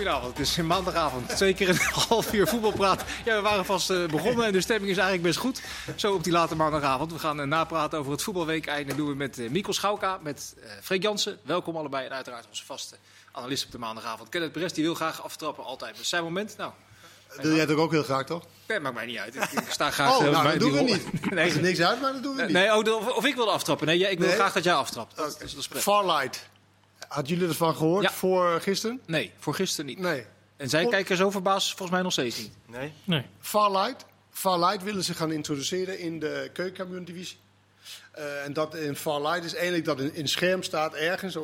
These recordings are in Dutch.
Goedenavond, het is maandagavond. Twee keer een half uur voetbalpraat. Ja, we waren vast uh, begonnen en de stemming is eigenlijk best goed. Zo op die late maandagavond. We gaan uh, napraten over het voetbalweek. En dat doen we met uh, Mikkel Schauka, met Freek Jansen. Welkom allebei en uiteraard onze vaste analist op de maandagavond. Kenneth Brest, die wil graag aftrappen, altijd. Dus zijn moment, nou... Wil jij het ook heel graag, toch? Nee, maakt mij niet uit. Ik, sta graag... Oh, nou, dat doen we niet. nee. Er niks uit, maar dat doen we niet. Nee, oh, of, of, ik wil aftrappen. Nee, ik wil nee. graag dat jij aftrapt. Dat, okay. dat is Farlight. Had jullie ervan gehoord ja. voor gisteren? Nee, voor gisteren niet. Nee. En zij voor... kijken zo verbaasd volgens mij nog steeds niet. Nee. nee. Farlight. Farlight willen ze gaan introduceren in de keukenkampioen-divisie. Uh, en dat in Farlight is eigenlijk dat een, in scherm staat ergens uh,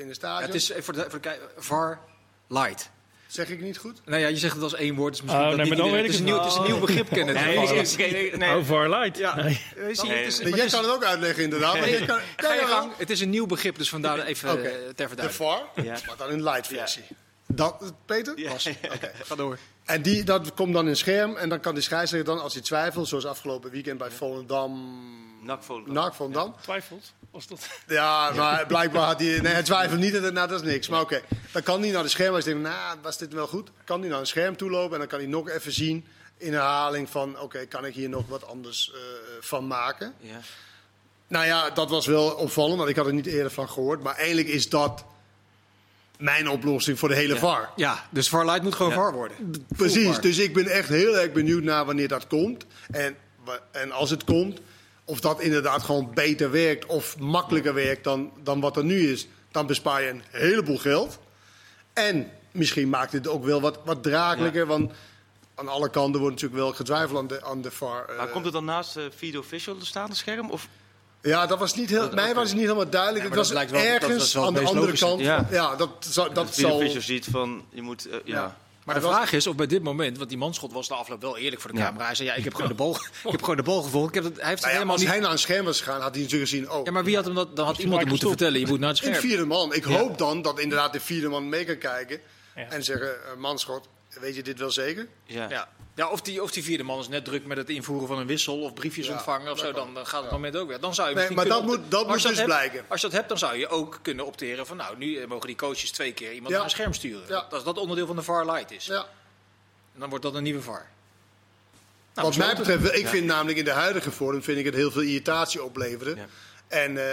in de stadion. Ja, het is voor de, voor de Far Light. Zeg ik niet goed? Nou ja, je zegt het als één woord. Dus misschien oh, nee, maar dan weet ik het, is een nieuw, het is een nieuw begrip kennen. Nee, nee, nee, Oh, far light. Ja. Nee. Nee. Nee. Is, Jij kan het ook uitleggen inderdaad. Maar je kan, Ga je gang. Het is een nieuw begrip, dus vandaar even okay. uh, ter verduidelijking. De far, ja. maar dan in light versie. Dat, Peter? Ja. Okay. ga door. En die, dat komt dan in scherm en dan kan die scheidsrechter dan, als hij twijfelt, zoals afgelopen weekend bij Volendam... NAC Volendam. Ja, twijfelt, was dat? Ja, maar blijkbaar had hij... Nee, hij twijfelt niet, nou, dat is niks. Maar oké, okay. dan kan hij naar de scherm, als hij denkt, nou, was dit wel goed? Kan hij naar een scherm toe lopen en dan kan hij nog even zien in herhaling van, oké, okay, kan ik hier nog wat anders uh, van maken? Ja. Nou ja, dat was wel opvallend, want ik had er niet eerder van gehoord. Maar eigenlijk is dat mijn oplossing voor de hele ja. VAR. Ja, dus VAR Light moet gewoon ja. VAR worden. Precies, dus ik ben echt heel erg benieuwd naar wanneer dat komt. En, en als het komt, of dat inderdaad gewoon beter werkt of makkelijker werkt dan, dan wat er nu is. Dan bespaar je een heleboel geld. En misschien maakt het ook wel wat, wat draaglijker, ja. want aan alle kanten wordt natuurlijk wel getwijfeld aan de, aan de VAR. Maar uh, komt het dan naast uh, Video Official te staan, het scherm? Of ja, dat was niet heel, mij okay. was het niet helemaal duidelijk. Ja, het was wel, ergens wel aan de andere logisch. kant. Ja, ja dat, dat, dat zal... Fischer ziet van, je moet, uh, ja. ja. Maar de vraag is of bij dit moment, want die manschot was de afloop wel eerlijk voor de camera. Hij zei, ja, ik heb gewoon de bal, ik heb gewoon de bal gevolgd. Ik heb het, hij heeft nou ja, helemaal als niet... hij naar een scherm was gegaan, had hij natuurlijk gezien, oh. Ja, maar wie had hem dat, dan had iemand hem moeten vertellen, je moet naar het scherm. Een vierde man. Ik hoop dan dat inderdaad de vierde man mee kan kijken en zeggen, uh, manschot, weet je dit wel zeker? Ja. ja. Ja, of die, of die vierde man is net druk met het invoeren van een wissel of briefjes ja, ontvangen of zo, dan, dan gaat het ja. moment ook weer. Dan zou je nee, maar dat moet, dat moet dus hebt, blijken. Als je dat hebt, dan zou je ook kunnen opteren van nou, nu mogen die coaches twee keer iemand ja. naar een scherm sturen. Ja. Dat dat onderdeel van de VAR Light is. Ja. En dan wordt dat een nieuwe VAR. Nou, Wat mij betreft, ik vind namelijk in de huidige vorm vind ik het heel veel irritatie opleveren. En uh,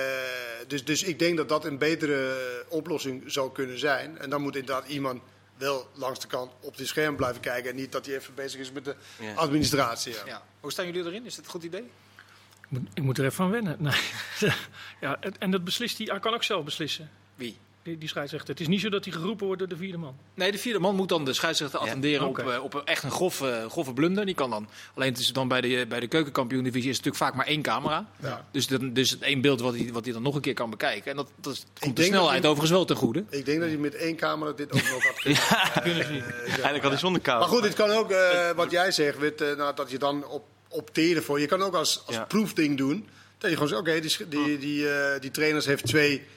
dus, dus ik denk dat dat een betere oplossing zou kunnen zijn. En dan moet inderdaad iemand wel langs de kant op die scherm blijven kijken. En niet dat hij even bezig is met de ja. administratie. Ja. Ja. Hoe staan jullie erin? Is dat een goed idee? Ik moet, ik moet er even van wennen. Nee. ja, en dat beslist hij. Hij kan ook zelf beslissen. Wie? Die, die scheidsrechter. Het is niet zo dat hij geroepen wordt door de vierde man. Nee, de vierde man moet dan de scheidsrechter attenderen ja, okay. op, op echt een grove, grove blunder. Die kan dan, alleen het is dan bij de, bij de keukenkampioen-divisie is het natuurlijk vaak maar één camera. Ja. Dus, dan, dus het één beeld wat hij, wat hij dan nog een keer kan bekijken. En dat, dat komt de snelheid overigens wel ten goede. Ik denk dat hij met één camera dit ook nog had kunnen. ja, uh, uh, Eigenlijk had hij zonder camera. Maar goed, dit kan ook, uh, wat jij zegt, met, nou, dat je dan op, opteren voor. Je kan ook als, als ja. proefding doen. Dat je gewoon zegt, oké, okay, die, die, die, die trainers heeft twee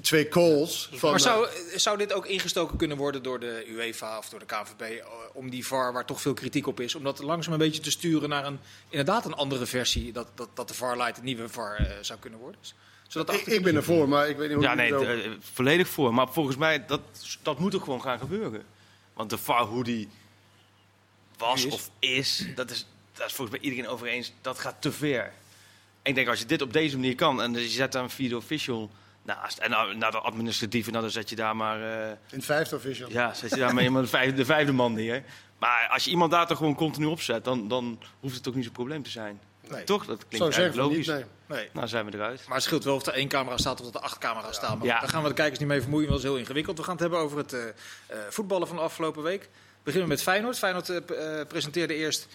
twee calls. Van, maar zou, zou dit ook ingestoken kunnen worden door de UEFA of door de KNVB om die VAR, waar toch veel kritiek op is, om dat langzaam een beetje te sturen naar een inderdaad een andere versie, dat, dat, dat de VAR Light een nieuwe VAR uh, zou kunnen worden? Zodat ik, ik ben ervoor, maar ik weet niet hoe Ja, nee, uh, volledig voor. Maar volgens mij, dat, dat moet ook gewoon gaan gebeuren. Want de VAR, hoe die was is. of is, dat is, dat is volgens mij iedereen over eens, dat gaat te ver. En ik denk, als je dit op deze manier kan en je zet daar een video official naast. En nou, naar de administratieve, nou, dan zet je daar maar... Uh, In het vijfde official. Ja, zet je daar maar de vijfde, de vijfde man neer. Maar als je iemand daar toch gewoon continu opzet, dan, dan hoeft het ook niet zo'n probleem te zijn. Nee. Toch? Dat klinkt eigenlijk logisch. Niet, nee. nee. Nou zijn we eruit. Maar het scheelt wel of er één camera staat of dat er acht camera's staan. Maar ja. daar gaan we de kijkers niet mee vermoeien, want dat is heel ingewikkeld. We gaan het hebben over het uh, uh, voetballen van de afgelopen week. We beginnen met Feyenoord. Feyenoord uh, presenteerde eerst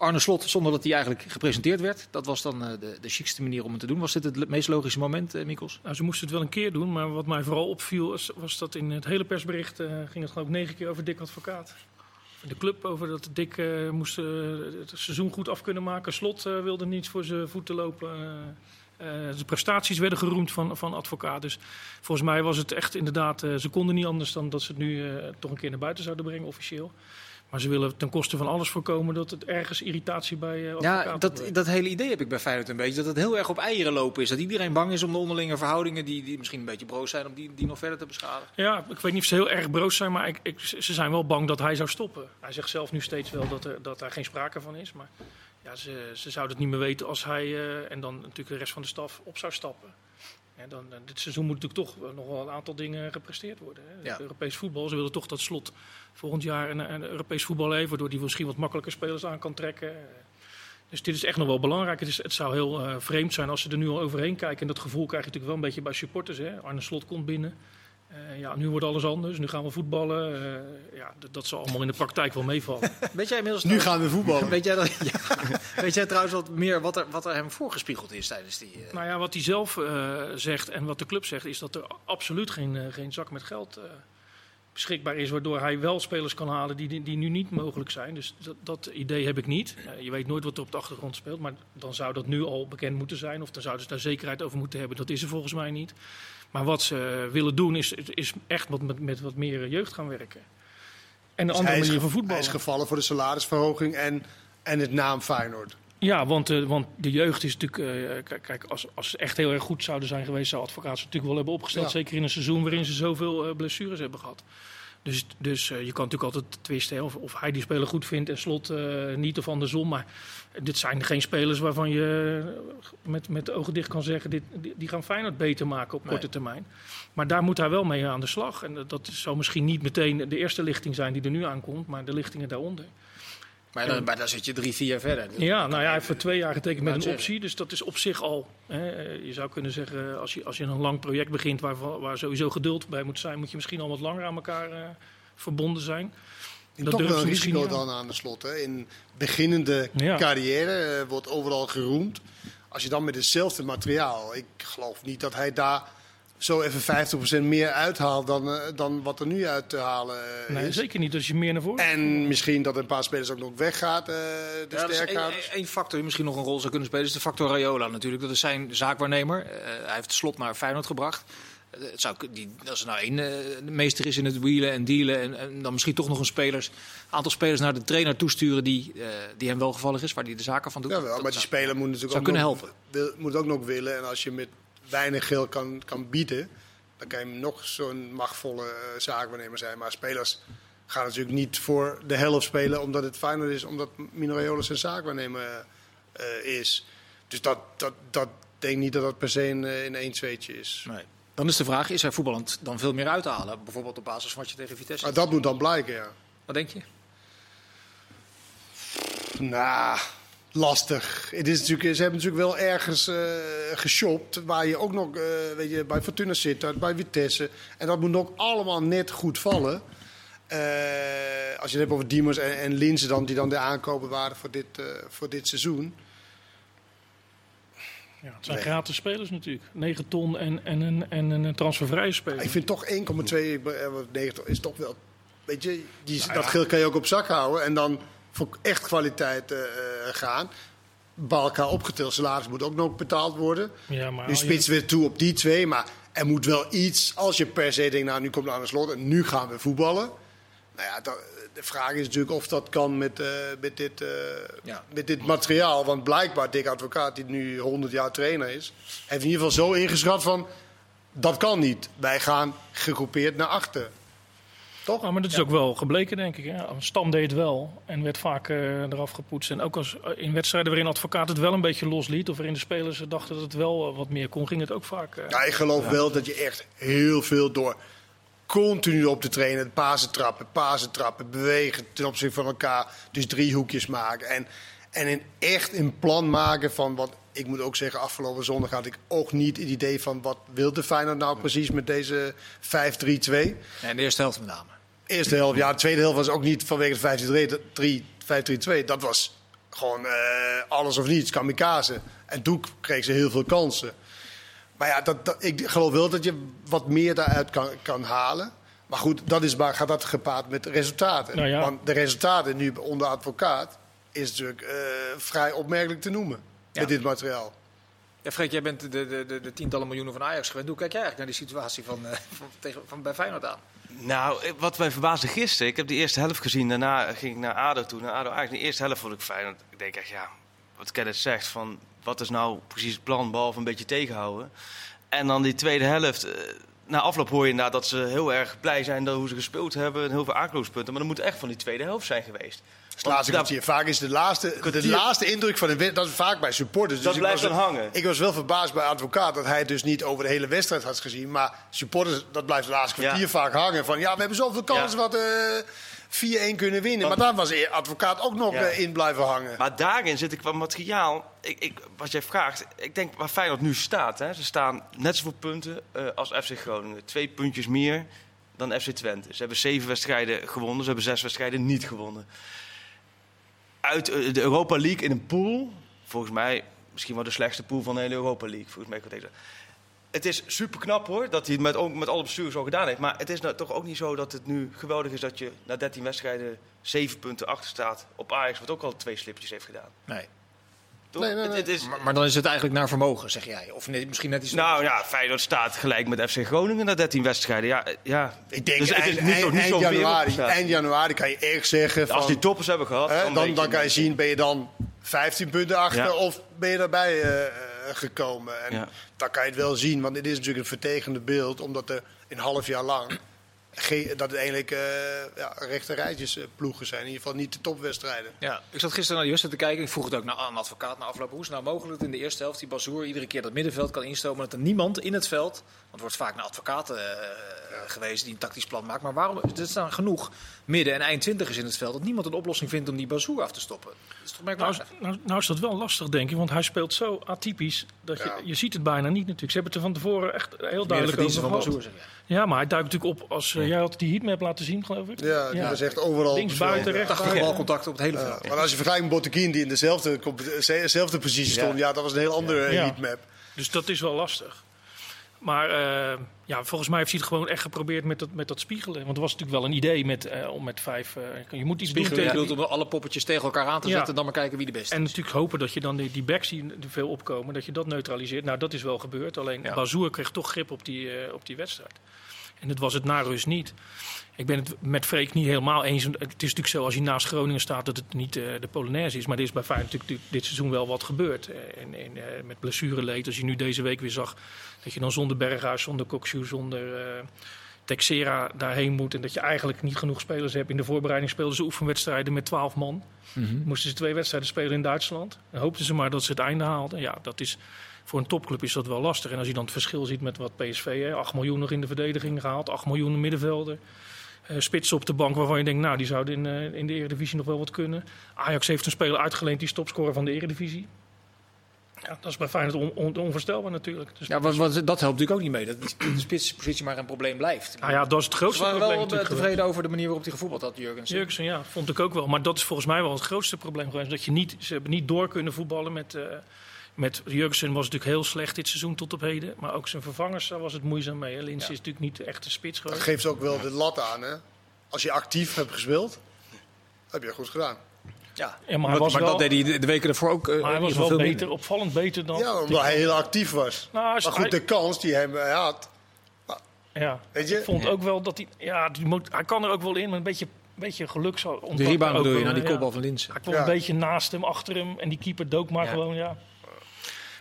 Arne Slot zonder dat hij eigenlijk gepresenteerd werd. Dat was dan uh, de, de chicste manier om het te doen. Was dit het meest logische moment, uh, ze moesten het wel een keer doen, maar wat mij vooral opviel was, was dat in het hele persbericht uh, ging het geloof negen keer over Dick Advocaat. De club over dat Dick moest het seizoen goed af kunnen maken. Slot wilde niets voor zijn voeten lopen. de prestaties werden geroemd van, van advocaat. Dus volgens mij was het echt inderdaad. ze konden niet anders dan dat ze het nu toch een keer naar buiten zouden brengen, officieel. Maar ze willen ten koste van alles voorkomen dat het ergens irritatie bij uh, Ja, dat, dat hele idee heb ik bij Feyenoord een beetje. Dat het heel erg op eieren lopen is. Dat iedereen bang is om de onderlinge verhoudingen, die, die misschien een beetje broos zijn, om die, die nog verder te beschadigen. Ja, ik weet niet of ze heel erg broos zijn, maar ik, ik, ze zijn wel bang dat hij zou stoppen. Hij zegt zelf nu steeds wel dat er, dat daar geen sprake van is. Maar ja, ze, ze zouden het niet meer weten als hij uh, en dan natuurlijk de rest van de staf op zou stappen. En dan, dit seizoen moet natuurlijk toch nog wel een aantal dingen gepresteerd worden. Hè. Ja. Europees voetbal, ze willen toch dat slot volgend jaar een, een Europees voetbal heeft, waardoor die misschien wat makkelijker spelers aan kan trekken. Dus dit is echt nog wel belangrijk. Het, is, het zou heel uh, vreemd zijn als ze er nu al overheen kijken. En dat gevoel krijg je natuurlijk wel een beetje bij supporters. Hè. Arne Slot komt binnen. Uh, ja, nu wordt alles anders. Nu gaan we voetballen. Uh, ja, dat zal allemaal in de praktijk wel meevallen. Weet jij inmiddels nu gaan we voetballen. Weet jij, dat, ja, weet jij trouwens wat meer wat er, wat er hem voorgespiegeld is tijdens die... Uh... Nou ja, wat hij zelf zegt en wat de club zegt... is dat er absoluut geen, geen zak met geld beschikbaar is... waardoor hij wel spelers kan halen die, die nu niet mogelijk zijn. Dus dat, dat idee heb ik niet. je weet nooit wat er op de achtergrond speelt... maar dan zou dat nu al bekend moeten zijn... of dan zouden ze daar zekerheid over moeten hebben. Dat is er volgens mij niet. Maar wat ze willen doen is, is echt wat met, met wat meer jeugd gaan werken. En een dus andere manier van voetballen. Hij is gevallen voor de salarisverhoging en, en het naam Feyenoord. Ja, want, uh, want de jeugd is natuurlijk... Uh, kijk, als, als ze echt heel erg goed zouden zijn geweest... zou advocaat ze natuurlijk wel hebben opgesteld. Ja. Zeker in een seizoen waarin ze zoveel uh, blessures hebben gehad. Dus, dus je kan natuurlijk altijd twisten of, of hij die speler goed vindt en slot niet of andersom. Maar dit zijn geen spelers waarvan je met, met de ogen dicht kan zeggen... Dit, die gaan Feyenoord beter maken op korte termijn. Maar daar moet hij wel mee aan de slag. En dat zou misschien niet meteen de eerste lichting zijn die er nu aankomt... maar de lichtingen daaronder. Maar dan, maar dan zit je drie, vier jaar verder. Ja, nou ja, hij heeft voor twee jaar getekend met een optie. Dus dat is op zich al... Hè, je zou kunnen zeggen, als je, als je een lang project begint... Waar, waar sowieso geduld bij moet zijn... moet je misschien al wat langer aan elkaar uh, verbonden zijn. Dat toch wel een risico dan aan de slot. Hè? In beginnende ja. carrière uh, wordt overal geroemd. Als je dan met hetzelfde materiaal... Ik geloof niet dat hij daar zo even 50% meer uithaalt dan, uh, dan wat er nu uit te halen uh, nee, is. Zeker niet als je meer naar voren En misschien dat een paar spelers ook nog weggaat, uh, de ja, sterkhouders. Eén factor die misschien nog een rol zou kunnen spelen is de factor Rayola natuurlijk. Dat is zijn zaakwaarnemer. hij heeft de slot naar Feyenoord gebracht. Het zou, die, als er nou één uh, meester is in het wielen en dealen... En, en, dan misschien toch nog een spelers, aantal spelers naar de trainer toesturen... die, uh, die hem welgevallig is, waar hij de zaken van doet. Ja, wel, maar die speler moet natuurlijk zou ook kunnen nog, helpen. Wil, moet ook nog willen. En als je met weinig geld kan, kan bieden... dan kan je hem nog zo'n machtvolle uh, zaakwaarnemer zijn. Maar spelers gaan natuurlijk niet voor de helft spelen... omdat het fijner is, omdat Mino Raiola zijn zaakwaarnemer is. Dus dat, dat, dat denk ik niet dat dat per se een, in één tweetje is. Nee. Dan is de vraag, is er voetballend dan veel meer uit te halen? Bijvoorbeeld op basis van wat je tegen Vitesse ah, Dat moet dan blijken, ja. Wat denk je? Nou, lastig. Het is natuurlijk, ze hebben natuurlijk wel ergens uh, geshopt... waar je ook nog uh, weet je, bij Fortuna zit, bij Vitesse. En dat moet ook allemaal net goed vallen. Uh, als je het hebt over Diemers en, en Linzen dan, die dan de aankopen waren voor dit, voor dit seizoen... Ja, het zijn nee. gratis spelers natuurlijk. 9 ton en, en, een, en een transfervrije speler. Ik vind toch 1,2 is toch wel... Weet je, die, nou ja. dat geld kan je ook op zak houden. En dan voor echt kwaliteit uh, gaan. Balka opgetild salaris moet ook nog betaald worden. Ja, maar nu spits je... weer toe op die twee. Maar er moet wel iets... Als je per se denkt, nou nu komt het aan de slot en nu gaan we voetballen. Nou ja, dat, de vraag is natuurlijk of dat kan met, uh, met, dit, uh, ja. met dit materiaal. Want blijkbaar Dick Advocaat, die nu 100 jaar trainer is, heeft in ieder geval zo ingeschat van... dat kan niet. Wij gaan gegroepeerd naar achter. Toch? Ja, maar dat is ja. ook wel gebleken, denk ik. Hè? Stam deed het wel en werd vaak uh, eraf gepoetst. En ook als, in wedstrijden waarin advocaat het wel een beetje losliet... of waarin de spelers dachten dat het wel wat meer kon, ging het ook vaak... ja, ik geloof wel dat je echt heel veel door continu op te trainen. Pasen trappen, pasen trappen, bewegen ten opzichte van elkaar. Dus driehoekjes maken. En, en in echt een plan maken van wat. Ik moet ook zeggen, afgelopen zondag had ik ook niet het idee van wat wilde Feyenoord nou precies met deze 5-3-2. En de eerste helft met name. Eerste helft, ja. De tweede helft was ook niet vanwege de 5-3-2. Dat was gewoon uh, alles of niets, kamikaze. En toen kreeg ze heel veel kansen. Maar ja, dat, dat, ik geloof wel dat je wat meer daaruit kan, kan halen. Maar goed, dat is maar, gaat dat gepaard met resultaten. Nou ja. Want de resultaten nu onder advocaat is natuurlijk uh, vrij opmerkelijk te noemen. Met dit materiaal. Ja, Freek, jij bent de, de, de, de tientallen miljoenen van Ajax gewend. Hoe kijk jij eigenlijk naar die situatie van, uh, van, tegen, van bij Feyenoord aan? Nou, eh, wat mij verbaasde gisteren, ik heb de eerste helft gezien, daarna ging ik naar ADO toe. Naar ADO Ajax, de eerste helft vond ik fijn. Ik denk echt, ja, wat Kenneth zegt, van wat is nou precies het plan, behalve een beetje tegenhouden. En dan die tweede helft, uh, na afloop hoor je inderdaad dat ze heel erg blij zijn dat hoe ze gespeeld hebben en heel veel aankloopspunten. Maar dat moet echt van die tweede helft zijn geweest. Het laatste kwartier. Vaak is de laatste, de laatste indruk van een wedstrijd, dat is vaak bij supporters. Dat dus blijft dan hangen. Ik was wel verbaasd bij advocaat dat hij het dus niet over de hele wedstrijd had gezien. Maar supporters, dat blijft de laatste kwartier Ja. vaak hangen. Van ja, we hebben zoveel kansen Ja. wat eh 4-1 kunnen winnen. Want- maar daar was advocaat ook nog Ja. eh, in blijven hangen. Maar daarin zit ik qua materiaal. Ik, ik, wat jij vraagt, ik denk waar Feyenoord nu staat. Hè, ze staan net zoveel punten eh, als FC Groningen. Twee puntjes meer dan FC Twente. Ze hebben zeven wedstrijden gewonnen, ze hebben zes wedstrijden niet gewonnen. Uit eh, de Europa League in een pool, volgens mij misschien wel de slechtste pool van de hele Europa League. Volgens mij deze- het is super knap hoor, dat hij het met, met alle bestuurders zo gedaan heeft. Maar het is nou toch ook niet zo dat het nu geweldig is dat je na 13 wedstrijden 7 punten achter staat op Ajax, wat ook al twee slipjes heeft gedaan. Nee. Toch? Nee, nee, Het- nee. het is, Maar, maar dan is het eigenlijk naar vermogen, zeg jij. Of nee, misschien net iets... nou ja, Feyenoord staat gelijk met FC Groningen na 13 wedstrijden. Ja, ja. Ik denk Dus eind, niet- eind- januari, eind januari kan je echt zeggen van... Als die toppers hebben gehad, Hè, dan, dan, kan je zien, ben je dan 15 punten achter Ja. of ben je daarbij eh, eh, gekomen. En Ja. dan kan je het wel zien, want dit is natuurlijk een vertekende beeld. Omdat er een half jaar lang, dat het eigenlijk eh ja, rechte rijtjes eh, ploegen zijn. In ieder geval niet de topwedstrijden. Ja, ik zat gisteren naar die wedstrijd te kijken. Ik vroeg het ook naar een advocaat na afloop. Hoe is het nou mogelijk dat in de eerste helft die Bazoer iedere keer dat middenveld kan instomen? Dat er niemand in het veld, want er wordt vaak naar advocaten eh, gewezen die een tactisch plan maakt. Maar waarom, er staan genoeg midden- en eindtwintigers in het veld, dat niemand een oplossing vindt om die Bazoer af te stoppen? Dat is toch Nou, is- nou, nou is dat wel lastig, denk ik. Want hij speelt zo atypisch dat je, Ja. je ziet het bijna niet natuurlijk. Ze hebben het er van tevoren echt heel duidelijk over van gehad. Bazoer, zeg jij. Ja, maar hij duikt natuurlijk op als... eh, jij had die heatmap laten zien, geloof ik. Ja, die was echt overal. Links, buiten, rechts, 80 buiten. balcontacten op het hele Ja, veld. maar als je vergelijkt met Botteguin die in dezelfde, compe- dezelfde positie stond, ja. dat was een heel andere eh, Ja. heatmap. Dus dat is wel lastig. Maar eh, ja, volgens mij heeft hij het gewoon echt geprobeerd met dat, met dat spiegelen. Want er was natuurlijk wel een idee met, eh, om met vijf... eh, je moet iets doen Je tegen... bedoelt om alle poppetjes tegen elkaar aan te Ja. zetten, dan maar kijken wie de beste En is. natuurlijk hopen dat je dan die, die backs die er veel opkomen, dat je dat neutraliseert. Nou, dat is wel gebeurd. Alleen Ja. Bazoer kreeg toch grip op die, op die wedstrijd. En dat was het na rust niet. Ik ben het met Freek niet helemaal eens. Het is natuurlijk zo als je naast Groningen staat dat het niet eh, de Polonaise is. Maar er is bij Feyenoord natuurlijk dit seizoen wel wat gebeurd. Eh, En, en, eh, met blessureleed, als je nu deze week weer zag dat je dan zonder Berghuis, zonder Kokshoe, zonder Texera daarheen moet. En dat je eigenlijk niet genoeg spelers hebt. In de voorbereiding speelden ze oefenwedstrijden met 12 man. Moesten ze twee wedstrijden spelen in Duitsland. En hoopten ze maar dat ze het einde haalden. Ja, dat is, voor een topclub is dat wel lastig. En als je dan het verschil ziet met wat PSV, hè, 8 miljoen nog in de verdediging gehaald, 8 miljoen middenvelden. Eh spitsen op de bank waarvan je denkt, nou, die zouden in, eh, in de Eredivisie nog wel wat kunnen. Ajax heeft een speler uitgeleend die is topscorer van de Eredivisie. Ja, dat is bij Feyenoord on, on- onvoorstelbaar natuurlijk. Dus, Ja, want, want dat helpt natuurlijk ook niet mee. Dat de spitspositie maar een probleem blijft. nou ja, dat is het Ze grootste waren probleem wel tevreden over de manier waarop hij gevoetbald had, Jurgens. Jurgensen, ja, vond ik ook wel. Maar dat is volgens mij wel het grootste probleem geweest. Dat je niet, ze hebben niet door kunnen voetballen met... eh met Jurgensen was natuurlijk heel slecht dit seizoen tot op heden. Maar ook zijn vervangers, daar was het moeizaam mee. hè. Lins is natuurlijk niet de echte spits Dat geweest. geeft ook wel de lat aan. Hè? Als je actief hebt gespeeld, heb je dat goed gedaan. Ja, Ja, maar maar, hij was maar wel- dat deed hij de, de weken ervoor ook. eh, Maar hij was wel beter, opvallend beter dan... Ja, omdat hij heel actief was. Nou, Maar goed, de kans die hij had, ja, weet je? ik vond ook wel dat hij... Ja, die moet, hij kan er ook wel in, maar een beetje, een beetje geluk zou De rebound ook bedoel je, naar die ja. kopbal van Linsen. Hij kwam Ja. een beetje naast hem, achter hem. En die keeper dook maar Ja. gewoon, ja.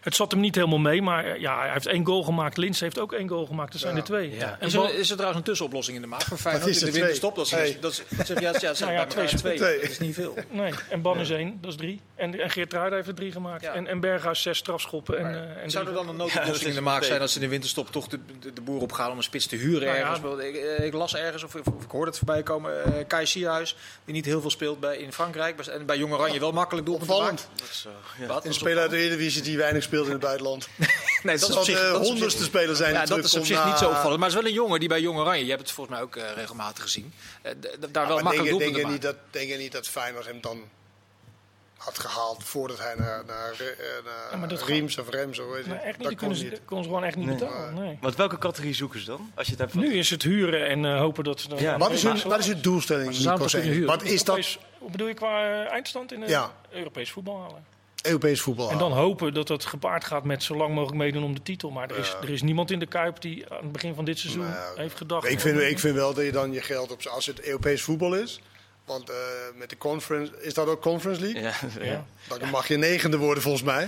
Het zat hem niet helemaal mee, maar eh, ja, hij heeft één goal gemaakt. Lins heeft ook één goal gemaakt. Er zijn Ja. er twee. Ja. En Is, er, is er trouwens een tussenoplossing in de maak voor Feyenoord Wat is in de er, winterstop? Dat is, twee? dat is, dat is, ja, ja, Nou ja, twee twee. Dat is niet veel. Nee, en Ban is één, dat is drie. En, en Geert Ruijden heeft er drie gemaakt. Ja. En, en Berghuis zes strafschoppen. En, eh, en zou er dan een noodoplossing in de maak zijn als ze in de winterstop toch de, de, de boer opgaan om een spits te huren Nou ja. ergens? Ik, eh, ik las ergens, of, of, of ik hoorde het voorbij komen, eh Kai Sierhuis, die niet heel veel speelt bij, in Frankrijk. bij- En bij Jong Oranje wel makkelijk doelpunten Opvallend. maakt. Dat ja. Wat? Een speler uit de Eredivisie die weinig speelt in het buitenland. Nee, dat zal zich, de honderdste speler zijn Ja, dat is op zich na- niet zo opvallend. Maar het is wel een jongen die bij Jong Oranje, je hebt het volgens mij ook eh, regelmatig gezien, eh, d- daar wel maar denk, makkelijk denk, je maakt. niet dat, denk je niet dat Feyenoord hem dan had gehaald voordat hij naar, naar, eh, naar Ja, maar Riems of Rems, zo weet je. Nee, echt niet. Dat Die kunnen kon ze, niet. kon ze gewoon echt niet Nee. betalen. Nee. Want welke categorie zoeken ze dan? Als je het hebt van... Nu is het huren en eh, hopen dat ze dan... Ja. Wat is, hun, Maar- wat is hun doelstelling, Nico? Wat is dat? Bedoel je qua eh, eindstand in het Ja. Europees voetbal halen? Europees voetbal En dan hopen dat dat gepaard gaat met zo lang mogelijk meedoen om de titel. Maar er is, Ja. er is niemand in de Kuip die aan het begin van dit seizoen Nou, heeft gedacht... Ik vind, ik vind wel dat je dan je geld op... Als het Europees voetbal is... Want eh, met de conference... Is dat ook Conference League? Ja, Ja. Dan mag je negende worden volgens mij.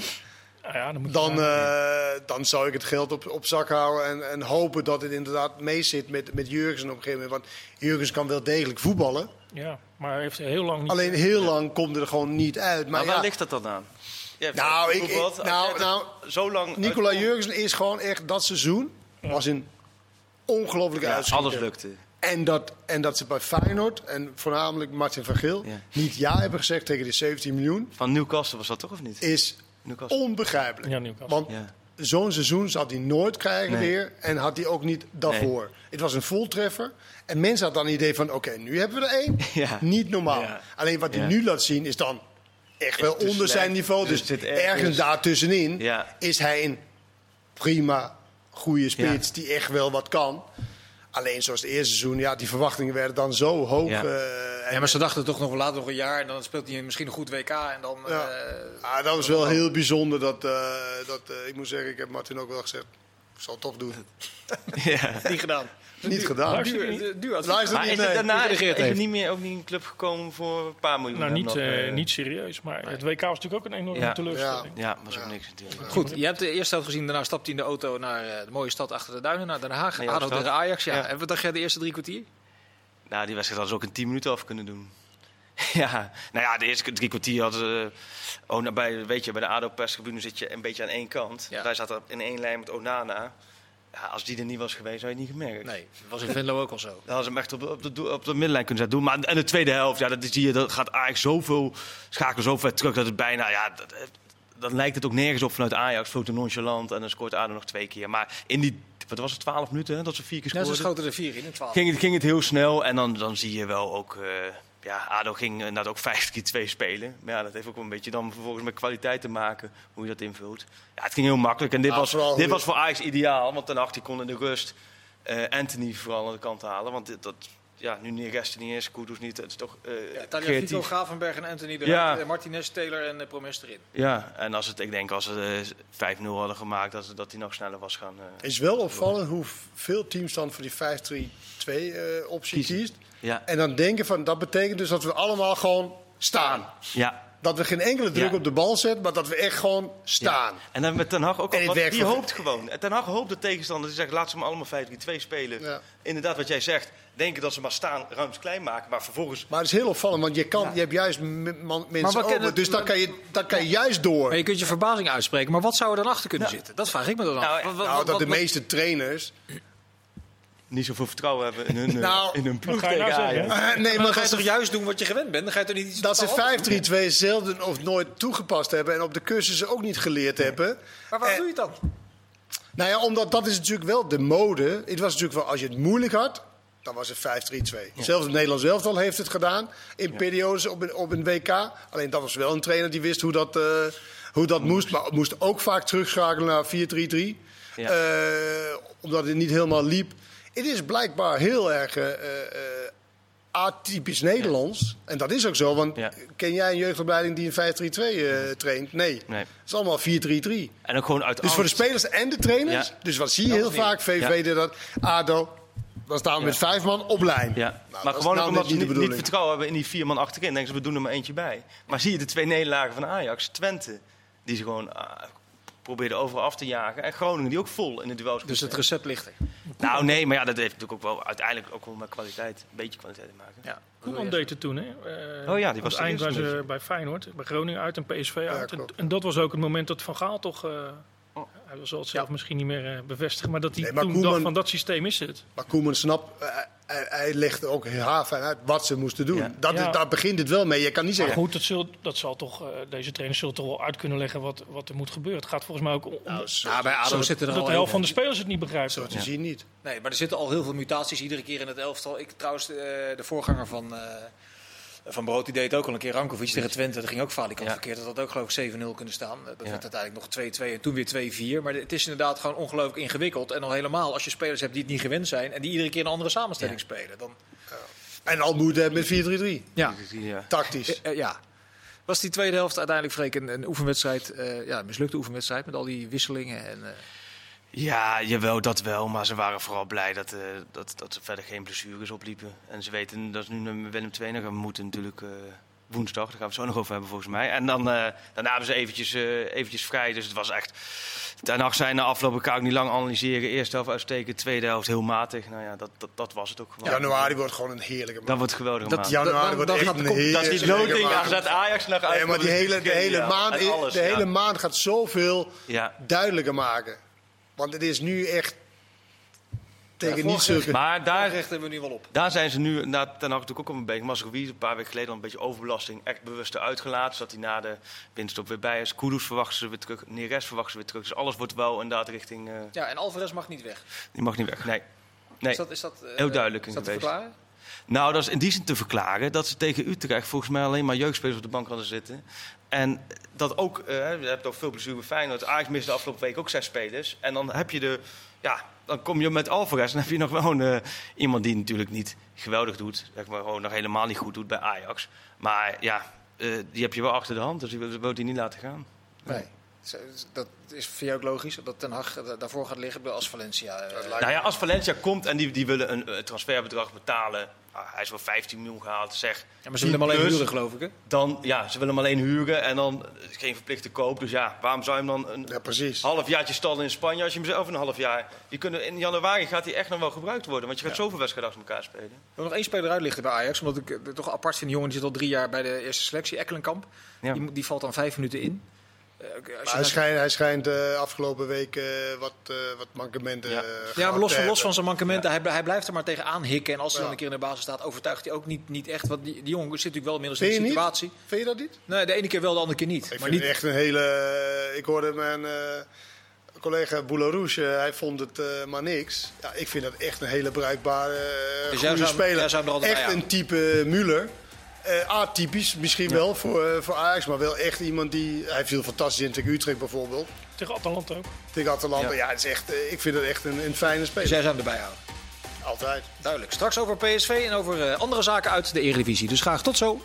Nou ja, dan moet Dan, eh, dan zou ik het geld op, op zak houden en, en hopen dat het inderdaad mee zit met, met Jurgensen op een gegeven moment. Want Jurgens kan wel degelijk voetballen. ja, maar hij heeft heel lang niet... Alleen heel lang komt er gewoon niet uit. Maar, Maar waar ja, ligt dat dan aan? Nou, ik- nou, nou, zo lang Nicola uit- Jurgensen is gewoon echt dat seizoen was een ongelooflijke Ja, uitschieter. alles lukte. En dat, en dat ze bij Feyenoord en voornamelijk Martin van Geel Ja. niet ja hebben gezegd tegen die 17 miljoen Van Newcastle was dat toch of niet? is Newcastle. onbegrijpelijk. Ja, Newcastle. Want Ja. zo'n seizoen zal hij nooit krijgen Nee. weer. En had hij ook niet daarvoor. Het was een voltreffer. En mensen hadden dan het idee van, oké, nu hebben we er één. Ja. Niet normaal. Ja. Alleen wat hij Ja. nu laat zien is dan echt wel onder slecht. zijn niveau. Dus Dus, ergens- daartussenin Ja. is hij een prima, goede spits die echt wel wat kan. Alleen zoals het eerste seizoen, ja, die verwachtingen werden dan zo hoog. Ja. eh, en- Ja, maar ze dachten toch nog wel later nog een jaar en dan speelt hij misschien een goed WK en dan... Ja. eh, Ah, dat was wel heel bijzonder. Dat, eh, dat, eh, ik moet zeggen, ik heb Martin ook wel gezegd, ik zal het toch doen. Ja. niet gedaan. Niet gedaan. Niet, is het nee. daarna die is, er heeft. niet meer ook niet een club gekomen voor een paar miljoen? Nou, niet, nog, eh, eh, niet serieus, maar het WK was natuurlijk ook een enorme Ja. teleurstelling. Ja, was ook niks natuurlijk. Goed, je hebt de eerste helft gezien. Daarna stapt hij in de auto naar eh, de mooie stad achter de duinen, naar Den Haag. ADO tegen Ajax. Ja. Ja. En wat dacht jij de eerste drie kwartier? Nou, die wedstrijd hadden ze ook in 10 minuten af kunnen doen. ja, nou ja, de eerste drie kwartier hadden ze... Oh, nou, bij, weet je, bij de ADO-perstribune zit je een beetje aan één kant. Ja. Wij zaten in één lijn met Onana. Ja, als die er niet was geweest, zou je het niet gemerkt. Nee, dat was in Venlo ook al zo. Dan hadden ze hem echt op, op, de, op de middenlijn kunnen zetten. Doen. Maar en de tweede helft, ja, dat zie je, dat gaat eigenlijk zoveel, schakelen zo ver terug dat het bijna, ja, dat, dan lijkt het ook nergens op vanuit Ajax. Floten nonchalant en dan scoort ADO nog twee keer. Maar in die, wat was het, 12 minuten, hè, dat ze vier keer Ja, scoorden. ze schoten er vier in, in twaalf. ging, het, ging het heel snel en dan, dan zie je wel ook... eh, ja, ADO ging inderdaad ook 5 keer 2 spelen. Maar ja, dat heeft ook wel een beetje dan vervolgens met kwaliteit te maken, hoe je dat invult. Ja, het ging heel makkelijk. En dit, Ja, was, dit was voor Ajax ideaal, want ten acht kon in de rust eh, Anthony vooral aan de kant halen. Want dit, dat, ja, nu Neres niet is, Kudus niet, het is toch eh Ja, Tanja creatief. Fico, Gravenberg en Anthony eruit. Ja. eh, Martinez, Taylor en uh, Promes erin. Ja, en als het, ik denk als ze eh, 5-0 hadden gemaakt, dat, ze- dat die nog sneller was gaan. eh, is wel opvallend hoe veel teams dan voor die 5-3-2 eh, optie Kiezen. kiest. Ja, En dan denken van, dat betekent dus dat we allemaal gewoon staan. ja, Dat we geen enkele druk Ja. op de bal zetten, maar dat we echt gewoon staan. En dan met Ten Hag ook al, die voor- hoopt gewoon. En Ten Hag hoopt de tegenstander, die zegt laat ze maar allemaal 5-3-2 spelen. Ja. Inderdaad, wat jij zegt, denken dat ze maar staan, ruimtes klein maken, maar vervolgens... Maar het is heel opvallend, want je, kan, je hebt juist mensen over. het- Dus dan kan je, dan kan je juist door. Maar je kunt je verbazing uitspreken. Maar wat zou er dan achter kunnen zitten? Dat vraag ik me dan af. Nou, Nou, wat- dat de wat- meeste trainers... niet zoveel vertrouwen hebben in hun, eh, Nou, in hun ploeg ga je nou tegen zeggen? Ajax. Nee, Maar maar ga je toch juist doen wat je gewend bent? Dan ga je toch niet iets dat ze totaal anders doen? 5-3-2 zelden of nooit toegepast hebben... en op de cursussen ook niet geleerd hebben. Maar waarom doe je het dan? Nou ja, omdat dat is natuurlijk wel de mode. Het was natuurlijk wel, als je het moeilijk had, dan was het 5-3-2. Zelfs het Nederlands elftal heeft het gedaan in periodes op een, op een WK. Alleen dat was wel een trainer die wist hoe dat, eh, hoe dat moest. Maar moest ook vaak terugschakelen naar 4-3-3. Ja. Eh, omdat het niet helemaal liep. Het is blijkbaar heel erg eh, eh, eh, atypisch Nederlands. En dat is ook zo, want Ja. ken jij een jeugdopleiding die een 5-3-2 eh, traint? Nee. Nee. Het is allemaal 4-3-3. En ook gewoon uit Dus voor de spelers en de trainers. Ja. Dus wat zie je Dat heel vaak? VV Ja. deed dat. ADO. Dan staan we met vijf man op lijn. Ja, Nou, maar dat is gewoon ook nou omdat ze niet vertrouwen hebben in die vier man achterin. Denken ze, we doen er maar eentje bij. Maar zie je de twee nederlagen van Ajax, Twente, die ze gewoon probeerden overal af te jagen. En Groningen, die ook vol in de duels Dus het recept ligt er. Nou nee, maar ja, dat heeft natuurlijk ook wel uiteindelijk ook wel met kwaliteit, een beetje kwaliteit te maken. Ja. Koeman deed het toen, hè? Eh, Oh ja, die was eind eerste waren ze beetje. bij Feyenoord, bij Groningen uit en PSV uit. En, dat was ook het moment dat Van Gaal toch... eh. Hij zal het zelf misschien niet meer eh, bevestigen, maar dat hij Nee, maar toen Koeman- dacht van dat systeem is het. Maar Koeman snapt, eh, hij, hij legde ook heel fijn uit wat ze moesten doen. Ja. Dat, Ja. daar begint het wel mee. Je kan niet Maar zeggen... goed, dat, zul, dat zal toch, eh, deze trainers zullen toch wel uit kunnen leggen wat, wat er moet gebeuren. Het gaat volgens mij ook om Nou, zo, Nou, bij ADO zo- zitten er dat al de helft heel van de spelers het niet begrijpt. zo te zien niet. Nee, maar er zitten al heel veel mutaties iedere keer in het elftal. Ik trouwens, de voorganger van, eh van Brood, die deed ook al een keer Rankovic tegen Twente. Dat ging ook falikant Ja. verkeerd. Dat had ook geloof ik 7-0 kunnen staan. Dat Ja. werd uiteindelijk nog 2-2 en toen weer 2-4. Maar het is inderdaad gewoon ongelooflijk ingewikkeld. En al helemaal als je spelers hebt die het niet gewend zijn... en die iedere keer een andere samenstelling spelen. Dan, En al hebben met 4-3-3. ja. Tactisch. Eh, eh, ja. Was die tweede helft uiteindelijk, Freek, een, een oefenwedstrijd, eh, ja, een mislukte oefenwedstrijd met al die wisselingen? En, eh, Ja, jawel, dat wel. Maar ze waren vooral blij dat, eh, dat, dat ze verder geen blessures opliepen. En ze weten dat ze nu naar Willem II gaan moeten natuurlijk eh, woensdag. Daar gaan we het zo nog over hebben volgens mij. En dan, eh, daarna hebben ze eventjes, eh, eventjes vrij. Dus het was echt... Ten nacht zijn na afloop, ik kan ook niet lang analyseren. Eerste helft uitstekend, tweede helft heel matig. Nou ja, dat, dat, dat was het ook gewoon. Januari wordt gewoon een heerlijke Dat maand. wordt geweldig Dat- maand. Januari dan- wordt echt gaat een de heerlijke Dat is die loting, maand. AZ Ajax nog uit. Nee, maar die hele, de hele maand, de ja. hele maand gaat zoveel Ja. duidelijker maken. Want het is nu echt tegen Ja, niet zulke... Maar daar richten we nu wel op. daar zijn ze nu, na, ten nacht natuurlijk ook al een beetje. Masrowies een paar weken geleden al een beetje overbelasting echt bewust eruit gelaten. Zodat hij na de winststop weer bij is. Kudus verwachten ze weer terug. Neres verwachten ze weer terug. Dus alles wordt wel inderdaad richting... eh, Ja, en Alvarez mag niet weg. die mag niet weg. Nee. nee. Is dat, is dat, eh, Heel duidelijk is dat te geweest. verklaren? Nou, dat is in die zin te verklaren dat ze tegen Utrecht volgens mij alleen maar jeugdspelers op de bank hadden zitten. En dat ook, eh, je hebt ook veel plezier bij Feyenoord. Ajax miste de afgelopen week ook zes spelers. En dan heb je de, ja, dan kom je met Alvarez en dan heb je nog een, eh, iemand die natuurlijk niet geweldig doet. Zeg maar gewoon nog helemaal niet goed doet bij Ajax. Maar ja, eh, die heb je wel achter de hand, dus die wil hij niet laten gaan. Nee. Dat is voor jou ook logisch, dat Ten Hag daarvoor gaat liggen als Valencia. eh, Nou ja, als Valencia komt en die, die willen een eh, transferbedrag betalen. ah, hij is wel 15 miljoen gehaald, zeg. ja, maar ze willen hem alleen plus- huren, geloof ik. Hè? Dan, ja, ze willen hem alleen huren en dan geen verplichte koop. Dus ja, waarom zou je hem dan een Ja, precies. halfjaartje stallen in Spanje als je hem zelf een half jaar... Die kunnen, in januari gaat hij echt nog wel gebruikt worden, want je gaat zoveel wedstrijden achter elkaar spelen. Ik wil nog één speler uitlichten bij Ajax, omdat ik eh, toch apart vind. Die jongen die zit al drie jaar bij de eerste selectie, Ekkelenkamp. Ja. Die, die valt dan vijf minuten in. Eh, als hij schijnt, hij schijnt eh, afgelopen week eh, wat, eh, wat mankementen Ja. los van, los van zijn mankementen, hij, hij blijft er maar tegenaan hikken. En als hij Ja. dan een keer in de basis staat, overtuigt hij ook niet, niet echt. Want die, die jongen zit natuurlijk wel inmiddels Vind in je de niet? situatie. Vind je dat niet? Nee, de ene keer wel, de andere keer niet. Ik maar vind niet het echt een hele... Ik hoorde mijn eh, collega Boularouche, hij vond het eh, maar niks. Ja, ik vind dat echt een hele bruikbare, eh Dus goede speler. er echt bij een type Müller. Eh, atypisch misschien wel voor, eh, voor Ajax, maar wel echt iemand die... Hij viel fantastisch in tegen Utrecht bijvoorbeeld. Tegen Atalanta ook. Tegen Atalanta. Ja. Ja, het is echt, eh, ik vind het echt een, een fijne Dus speler. jij zou hem erbij houden. Altijd. Duidelijk. Straks over PSV en over eh, andere zaken uit de Eredivisie. Dus graag tot zo.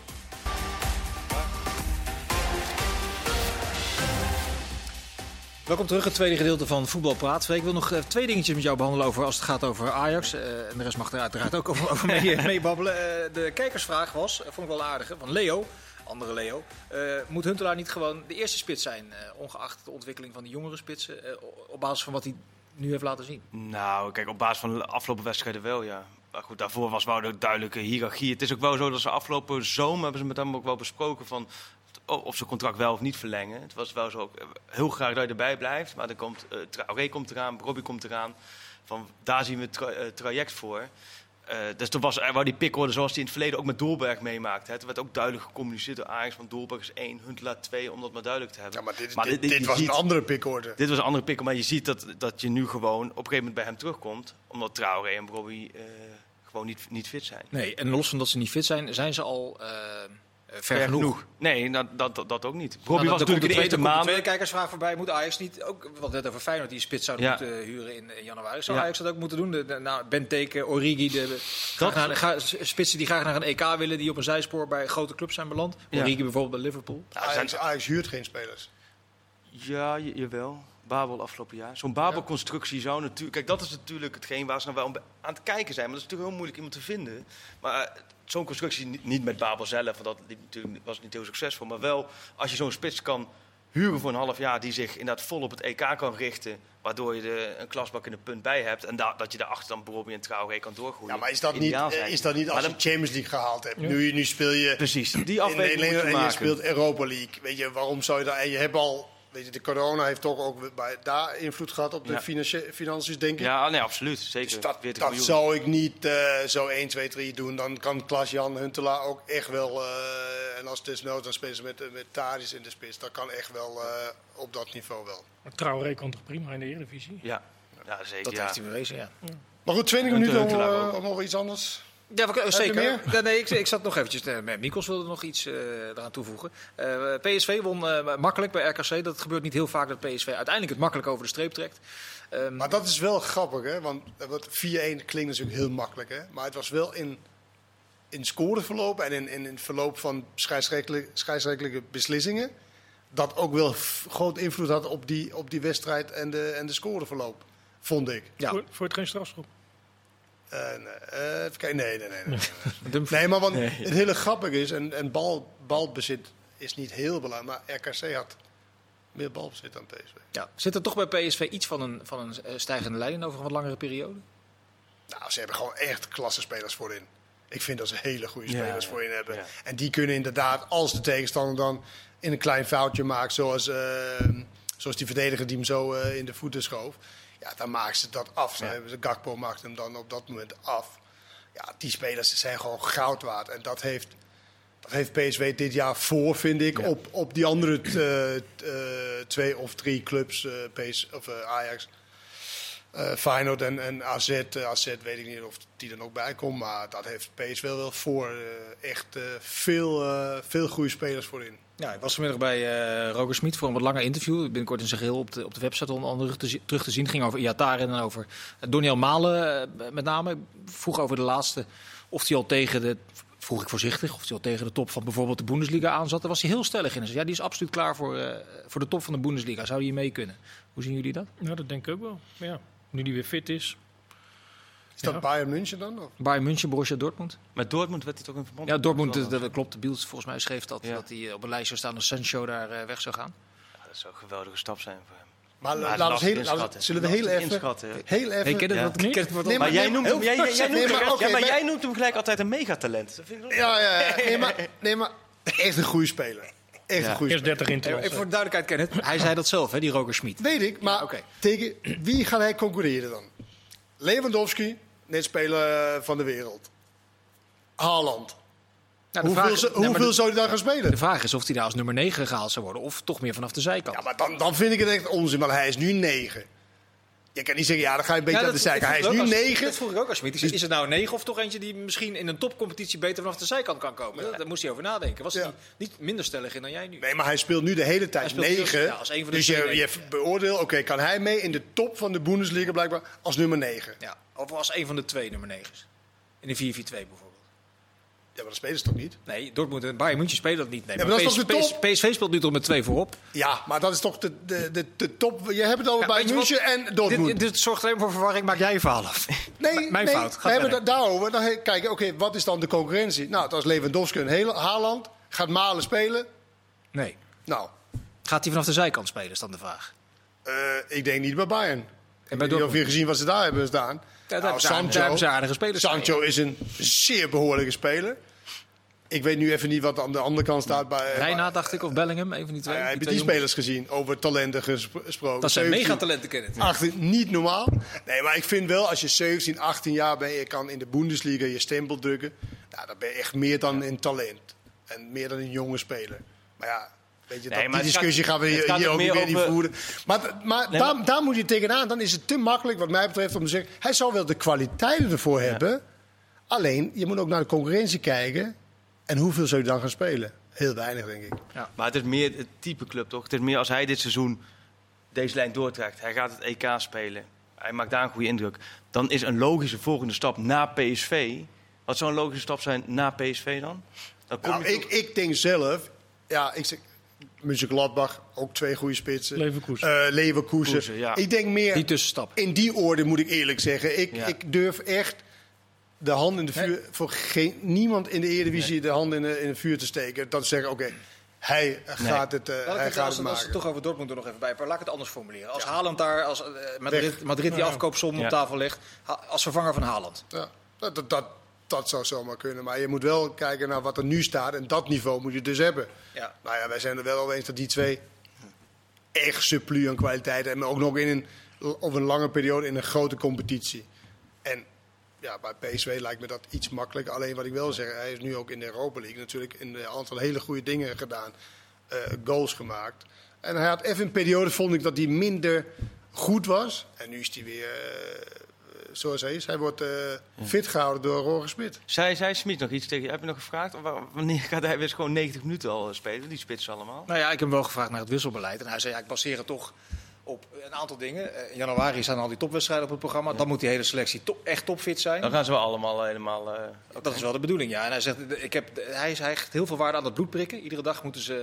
Welkom terug, het tweede gedeelte van Voetbal Praat. Ik wil nog eh, twee dingetjes met jou behandelen over als het gaat over Ajax. Eh, en de rest mag er uiteraard ook over, over mee, eh, meebabbelen. De kijkersvraag was, vond ik wel aardig, van Leo, andere Leo. eh, moet Huntelaar niet gewoon de eerste spits zijn, ongeacht de ontwikkeling van de jongere spitsen, op basis van wat hij nu heeft laten zien? Nou, kijk, op basis van de afgelopen wedstrijden wel, ja. Maar goed, daarvoor was wel de duidelijke hiërarchie. Het is ook wel zo dat ze afgelopen zomer hebben ze met hem ook wel besproken van of ze contract wel of niet verlengen. Het was wel zo, ook, eh, heel graag dat je erbij blijft, maar dan komt uh, Traoré komt eraan, Robbie komt eraan. Van, daar zien we het tra- eh, traject voor. Eh, dus toen was er wel die pickorde zoals die in het verleden ook met Doelberg meemaakte. Hè. Toen werd ook duidelijk gecommuniceerd door Ajax van Doelberg is één, Huntelaar twee, om dat maar duidelijk te hebben. Ja, maar dit, Maar dit, dit- dit je was ziet- een andere pikorde. Dit was een andere pikkel, maar je ziet dat, dat je nu gewoon op een gegeven moment bij hem terugkomt. Omdat Traoré en Robbie eh, gewoon niet, niet fit zijn. Nee, en los van dat ze niet fit zijn, zijn ze al eh, eh, ver, genoeg. Nee, dat, dat, dat, ook niet. Nou, Robbie was dan komt natuurlijk de tweede- komt de tweede kijkersvraag voorbij. Moet Ajax niet ook, wat net over Feyenoord, die spits zouden Ja. moeten huren in, in januari. Zou Ja. Ajax dat ook moeten doen? De, de, nou, Benteke, Origi, de, graag Dat- naar, ga- spitsen die graag naar een EK willen, die op een zijspoor bij grote clubs zijn beland. Ja. Origi bijvoorbeeld bij Liverpool. Ajax, Ajax huurt geen spelers. Ja, je- jawel. Babel afgelopen jaar. Zo'n Babel-constructie zou natuurlijk... Kijk, dat is natuurlijk hetgeen waar ze nou wel aan het kijken zijn. Maar dat is natuurlijk heel moeilijk iemand te vinden. Maar eh, zo'n constructie, niet- met Babel zelf, want dat natuurlijk, was niet heel succesvol. Maar wel als je zo'n spits kan huren voor een half jaar... die zich inderdaad vol op het EK kan richten... waardoor je er een klasbak in de punt bij hebt... en da- dat je daarachter dan Robbie en Traoré kan doorgroeien. Ja, maar is dat niet, Ideaal eh, is dat niet als Maar je dan- Champions League gehaald hebt? Ja. Nu, nu speel je Precies, die in afweging Nederland en je speelt Europa League. Weet je, waarom zou je daar... En je hebt al... Weet je, de corona heeft toch ook bij, daar invloed gehad op de Ja. financie- financiën, denk ik. Ja, nee, absoluut. Zeker. Dus dat, 40 dat miljoen. zou ik niet eh, zo 1, 2, 3 doen. Dan kan Klaas-Jan Huntelaar ook echt wel... eh, en als het desnoods, dan spelen ze met, met Tadis in de spits. Dat kan echt wel eh, op dat niveau wel. Maar Traoré kan toch prima in de Eredivisie? Ja, ja zeker. Dat ja. heeft hij bewezen, ja. Maar goed, 20 Huntelaar minuten om, eh, om nog iets anders. Ja, we, zeker. Ja, nee, ik, ik zat nog eventjes. met Mikos wilde nog iets eh, eraan toevoegen. Eh, PSV won eh, makkelijk bij RKC. Dat gebeurt niet heel vaak dat PSV uiteindelijk het makkelijk over de streep trekt. Ehm, Maar dat is wel grappig, hè? Want eh, wat 4-1 klinkt natuurlijk heel makkelijk, hè? Maar het was wel in in scoreverloop en in, in, in het verloop van scheidsrechtelijke, beslissingen. Dat ook wel groot invloed had op die, op die wedstrijd en de, en de scoreverloop, vond ik. Ja. Voor, voor het geen strafschop. Eh, nee, eh, even kijken. Nee, nee, nee. nee, nee. Maar want het hele grappige is, en, en bal, balbezit is niet heel belangrijk, maar RKC had meer balbezit dan PSV. Ja. Zit er toch bij PSV iets van een, van een eh, stijgende lijn over een wat langere periode? Nou, ze hebben gewoon echt klasse spelers voorin. Ik vind dat ze hele goede spelers ja, voorin hebben. ja. En die kunnen inderdaad, als de tegenstander dan in een klein foutje maakt, zoals, eh, zoals die verdediger die hem zo eh, in de voeten schoof. Ja, dan maken ze dat af. Ja. ze, Gakpo maakt hem dan op dat moment af. Ja, die spelers zijn gewoon goud waard. En dat heeft, dat heeft PSV dit jaar voor, vind ik, op, op die andere eh, eh, twee of drie clubs, PS, of, Ajax. Feyenoord en, en AZ, AZ weet ik niet of die er ook bij komt, maar dat heeft PSV wel voor. echt veel, veel goede spelers voorin. Ja, ik was vanmiddag bij eh Roger Smit voor een wat langer interview. Binnenkort in zijn geheel op de, op de website onder andere te terug te zien. ging over Iataren en over uh, Malen eh, met name. Vroeg over de laatste of hij al tegen de, vroeg ik voorzichtig, of hij al tegen de top van bijvoorbeeld de Bundesliga aan zat. Daar was hij heel stellig in. Zei, ja, die is absoluut klaar voor, eh, voor de top van de Bundesliga. Zou hij mee kunnen? Hoe zien jullie dat? Nou, dat denk ik ook wel. Ja, nu die weer fit is. Is dat Ja. Bayern München dan? Of? Bayern München, Borussia Dortmund? Met Dortmund werd hij toch in verband? Ja, Dortmund, dat, dat klopt. De Biels volgens mij schreef dat, Ja. dat hij eh, op een lijst zou staan als Sancho daar eh, weg zou gaan. Ja, dat zou een geweldige stap zijn voor hem. Maar Maar het laten we heel, laten zullen we heel even. inschatten. Heel even. Hey, ken wat Nee, Maar jij noemt, hem, jij, jij, veel- jij noemt, nee, maar ja, maar jij noemt hem gelijk altijd een megatalent. Dat vind ik Ja, ja, ja. Nee, maar, nee, maar echt een goede speler. Echt Ja. een goede Eerst speler. 30 in Even voor de duidelijkheid, Kenneth. Hij zei dat zelf, hè, die Roger Schmid. Weet ik, maar oké. tegen wie gaat hij concurreren dan? Lewandowski, net speler van de wereld. Haaland. Nou, de hoeveel vraag- zo- nee, maar hoeveel de- zou hij dan gaan spelen? De vraag is of hij daar als nummer 9 gehaald zou worden of toch meer vanaf de zijkant. Ja, maar dan, dan vind ik het echt onzin, want hij is nu 9. Je kan niet zeggen, ja, dan ga je een beetje Ja, aan de zijkant. Hij is nu als- 9. Dat vroeg ik ook als Schmid. Zei, Is het nou een 9 of toch eentje die misschien in een topcompetitie beter vanaf de zijkant kan komen? Daar moest hij over nadenken. Was hij Ja. niet minder stellig in dan jij nu? Nee, maar hij speelt nu de hele tijd Hij speelt 9. heel- ja, als een van de dus je, je negen. beoordeelt, oké, kan hij mee in de top van de Bundesliga blijkbaar als nummer 9? Ja, of als een van de twee nummer 9's. In de 4-4-2 bijvoorbeeld. Ja, maar dat spelen ze toch niet? Nee, Dortmund en Bayern München spelen dat niet. Nee, Ja, maar maar dat is toch de PS- top? PSV speelt nu toch met twee voorop. Ja, maar dat is toch de, de, de, de top. Je hebt het over Ja, bij je wat? München en Dortmund. Dit, dit zorgt alleen voor verwarring. Maak jij je verhaal af. Nee, Mijn nee, fout. Gaat we hebben het daarover. Dan kijken, oké, wat is dan de concurrentie? Nou, dat is Lewandowski en hele Haaland. Gaat Malen spelen? Nee. Nou, Gaat hij vanaf de zijkant spelen, is dan de vraag. eh, ik denk niet bij Bayern. En Ik bij weet niet of je gezien wat ze daar hebben staan. Ja, Nou, ze aardige spelers. Sancho is een zeer behoorlijke speler. Ik weet nu even niet wat aan de andere kant staat bij. Reina, dacht ik, of Bellingham, een van die twee. Uh, heb je die spelers gezien? Over talenten gesp- gesproken. Dat zijn 17, megatalenten, Kenneth. 18, niet normaal. Nee, maar ik vind wel, als je 17, 18 jaar bent, je kan in de Bundesliga je stempel drukken. Nou, dan ben je echt meer dan een talent. En meer dan een jonge speler. Maar ja, Nee, dat, die discussie gaat- gaan we hier, hier ook meer niet over- voeren. Maar, maar, Nee, daar, maar- daar moet je tegenaan. Dan is het te makkelijk, wat mij betreft, om te zeggen... hij zal wel de kwaliteiten ervoor hebben. Alleen, je moet ook naar de concurrentie kijken. En hoeveel zou je dan gaan spelen? Heel weinig, denk ik. Maar het is meer het type club, toch? Het is meer als hij dit seizoen deze lijn doortrekt. Hij gaat het EK spelen. Hij maakt daar een goede indruk. Dan is een logische volgende stap na PSV. Wat zou een logische stap zijn na PSV dan? Dan kom Nou, je ik, ik denk zelf, ja, ik zeg, Mönchengladbach, ook twee goede spitsen. Leverkusen. Eh, Leverkusen. Ja. Ik denk meer Die tussenstap. in die orde, moet ik eerlijk zeggen. Ik, Ja. ik durf echt de hand in de vuur, voor geen, niemand in de Eredivisie de hand in, de, in het vuur te steken. Dat ze zeggen, oké, hij gaat het, eh, hij gaat het als maken. het toch over Dortmund er nog even bij pakken, laat ik het anders formuleren. Als Haaland daar, als eh, Madrid, die afkoopsom Ja. op tafel legt, als vervanger van Haaland. Ja, dat, dat, dat, dat zou zomaar kunnen. Maar je moet wel kijken naar wat er nu staat. En dat niveau moet je dus hebben. Ja. Nou ja, wij zijn er wel over eens dat die twee echt surplus aan kwaliteit hebben. Ook nog in een, op een lange periode in een grote competitie. En ja, bij PSV lijkt me dat iets makkelijker. Alleen wat ik wil zeggen, hij is nu ook in de Europa League natuurlijk een aantal hele goede dingen gedaan. eh, goals gemaakt. En hij had even een periode, vond ik, dat hij minder goed was. En nu is hij weer eh, zoals hij is. Hij wordt eh, fit gehouden door Roger Smit. Zei, zei Smit nog iets tegen je? Heb je nog gevraagd? Of Wanneer gaat hij weer gewoon 90 minuten al spelen? Die spitsen allemaal. Nou ja, ik heb hem wel gevraagd naar het wisselbeleid. En hij zei, ja, ik baseer het toch op een aantal dingen. Eh, in januari staan al die topwedstrijden op het programma. Dan moet die hele selectie top, echt topfit zijn. Dan gaan ze wel allemaal helemaal... eh, Dat is wel de bedoeling, ja. En hij zegt, ik heb, hij, hij hecht heel veel waarde aan het bloedprikken. Iedere dag moeten ze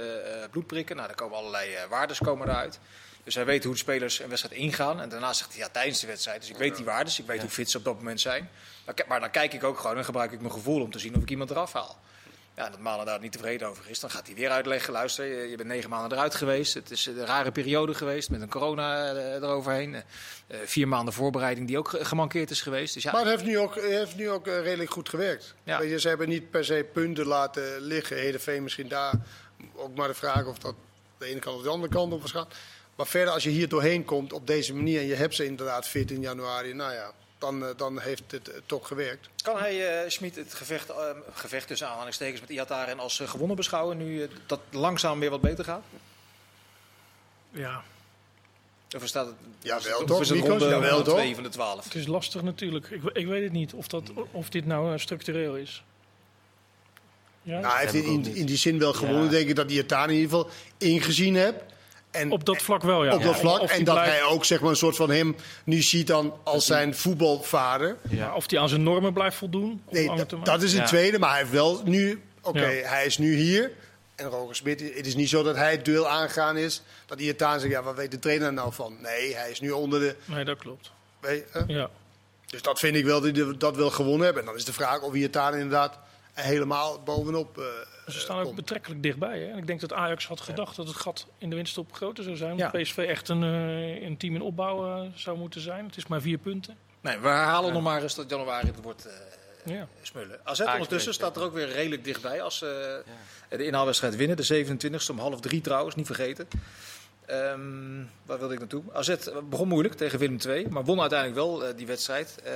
eh bloed prikken. Nou, daar komen allerlei eh, waardes komen eruit. Dus hij weet hoe de spelers een wedstrijd ingaan. En daarna zegt hij, ja, tijdens de wedstrijd. Dus ik weet die waardes, ik weet hoe fit ze op dat moment zijn. Maar, dan kijk ik ook gewoon en gebruik ik mijn gevoel om te zien of ik iemand eraf haal. Ja, en dat Malen daar niet tevreden over is, dan gaat hij weer uitleggen. Luister, je, je bent negen maanden eruit geweest. Het is een rare periode geweest met een corona eh, eroverheen. Eh, eh, vier maanden voorbereiding die ook ge- gemankeerd is geweest. Dus ja, Maar het heeft nu ook, heeft nu ook eh, redelijk goed gewerkt. Ja. Weet je, ze hebben niet per se punten laten liggen. Heerenveen misschien daar. Ook maar de vraag of dat de ene kant of de andere kant op was gaan. Maar verder, als je hier doorheen komt op deze manier... en je hebt ze inderdaad fit in januari... nou ja, dan, eh, dan heeft het eh, toch gewerkt. Kan hij, eh Schmid, het gevecht, gevecht tussen aanhalingstekens met Iataren als gewonnen beschouwen nu dat langzaam weer wat beter gaat? Ja, Of staat het, Jawel, of toch, is het ronde, Jawel, ronde toch? twee van de twaalf? het is lastig natuurlijk. Ik, ik weet het niet of, dat, of dit nou structureel is. Ja? Nou, hij heeft in, in die zin wel gewonnen. Ja. denk ik dat hij het daar in ieder geval ingezien hebt. En op dat vlak wel, ja. op dat Ja, vlak. En dat blijft- hij ook zeg maar, een soort van hem nu ziet dan als zijn voetbalvader. ja, of hij aan zijn normen blijft voldoen. Nee, dat, is een Ja. tweede. Maar hij heeft wel nu... Oké, Ja. hij is nu hier. En Roger Smit, het is niet zo dat hij het duel aangaan is. Dat hij het aan zegt, ja, wat weet de trainer nou van? Nee, hij is nu onder de... Nee, dat klopt. weet Ja. Dus dat vind ik wel dat hij dat wel gewonnen hebben. En dan is de vraag of hij het daar inderdaad helemaal bovenop eh Ze staan ook komt. betrekkelijk dichtbij. Hè? En ik denk dat Ajax had gedacht dat het gat in de winststop groter zou zijn. Ja. Dat PSV echt een, eh, een team in opbouw eh, zou moeten zijn. Het is maar vier punten. Nee, we herhalen nog maar eens dat januari het wordt eh, Ja. smullen. AZ ondertussen staat er ook weer redelijk dichtbij als ze de inhaalwedstrijd winnen. De 27e om half drie trouwens, niet vergeten. Ehm, waar wilde ik naartoe? AZ begon moeilijk tegen Willem II, maar won uiteindelijk wel die wedstrijd. Eh,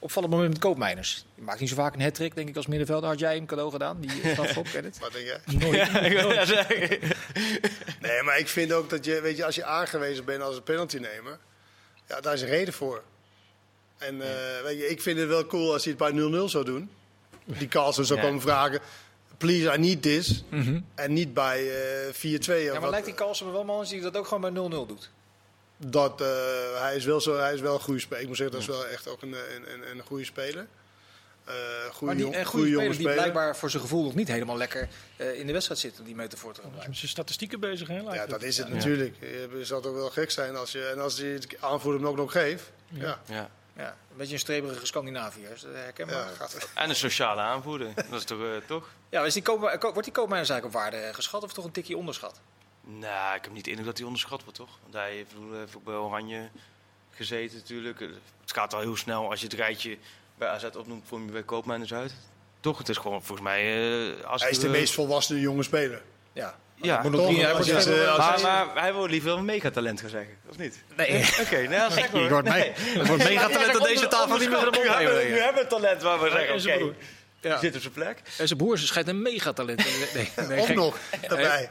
opvallend moment met Koopmeiners. Die maakt niet zo vaak een hat denk ik, als middenvelder. Had jij hem cadeau gedaan? Die strafschop, ken het? Wat denk jij? Ja, ik wil ja zeggen. Nee, maar ik vind ook dat je, weet je, als je aangewezen bent als een penaltynemer, ja, daar is een reden voor. En eh, weet je, ik vind het wel cool als hij het bij 0-0 zou doen. Die Carlsen zou Ja. komen vragen, please, I need this. En niet bij eh 4-2. of Ja, maar wat. lijkt die Carlsen me wel man als hij dat ook gewoon bij 0-0 doet? Dat, eh, hij, is wel zo, hij is wel een goede speler. Ik moet zeggen, dat is wel echt ook een, een, een, een goede speler. Eh goede Maar die, jong- en goede goede jonge spelers die speler. blijkbaar voor zijn gevoel nog niet helemaal lekker eh, in de wedstrijd zitten, die metafoor te Hij is met zijn statistieken bezig, hè? lijkt Ja, dat is het Ja. natuurlijk. Je zou toch wel gek zijn als je, en als je het aanvoerder hem ook nog geeft. Ja, Ja. Ja, een beetje een streberige Scandinaviër, is dat herkenbaar? ja, gaat En een sociale aanvoerder. Dat is toch, toch? Ja, is die koop, wordt die koopmijners eigenlijk op waarde geschat of toch een tikje onderschat? Nou, ik heb niet de indruk dat hij onderschat wordt, toch? Want hij heeft, bedoel, heeft ook bij Oranje gezeten natuurlijk. Het gaat al heel snel als je het rijtje bij AZ opnoemt, kom je bij Koopmeiners uit. Toch? Het is gewoon volgens mij... eh, als Hij is de meest volwassen jonge speler. Ja. Ja, toch? Als wordt je- als maar, hij wil liever een megatalent gaan zeggen, of niet? Nee, Oké, nou ja, zeg maar. je hoort mij. Het wordt megatalent aan deze tafel niet meer de mond Nu hebben, we- talent waar we zeggen, oké, zit op zijn plek. En zijn broer schijnt een megatalent. Nee, nee, nog daarbij.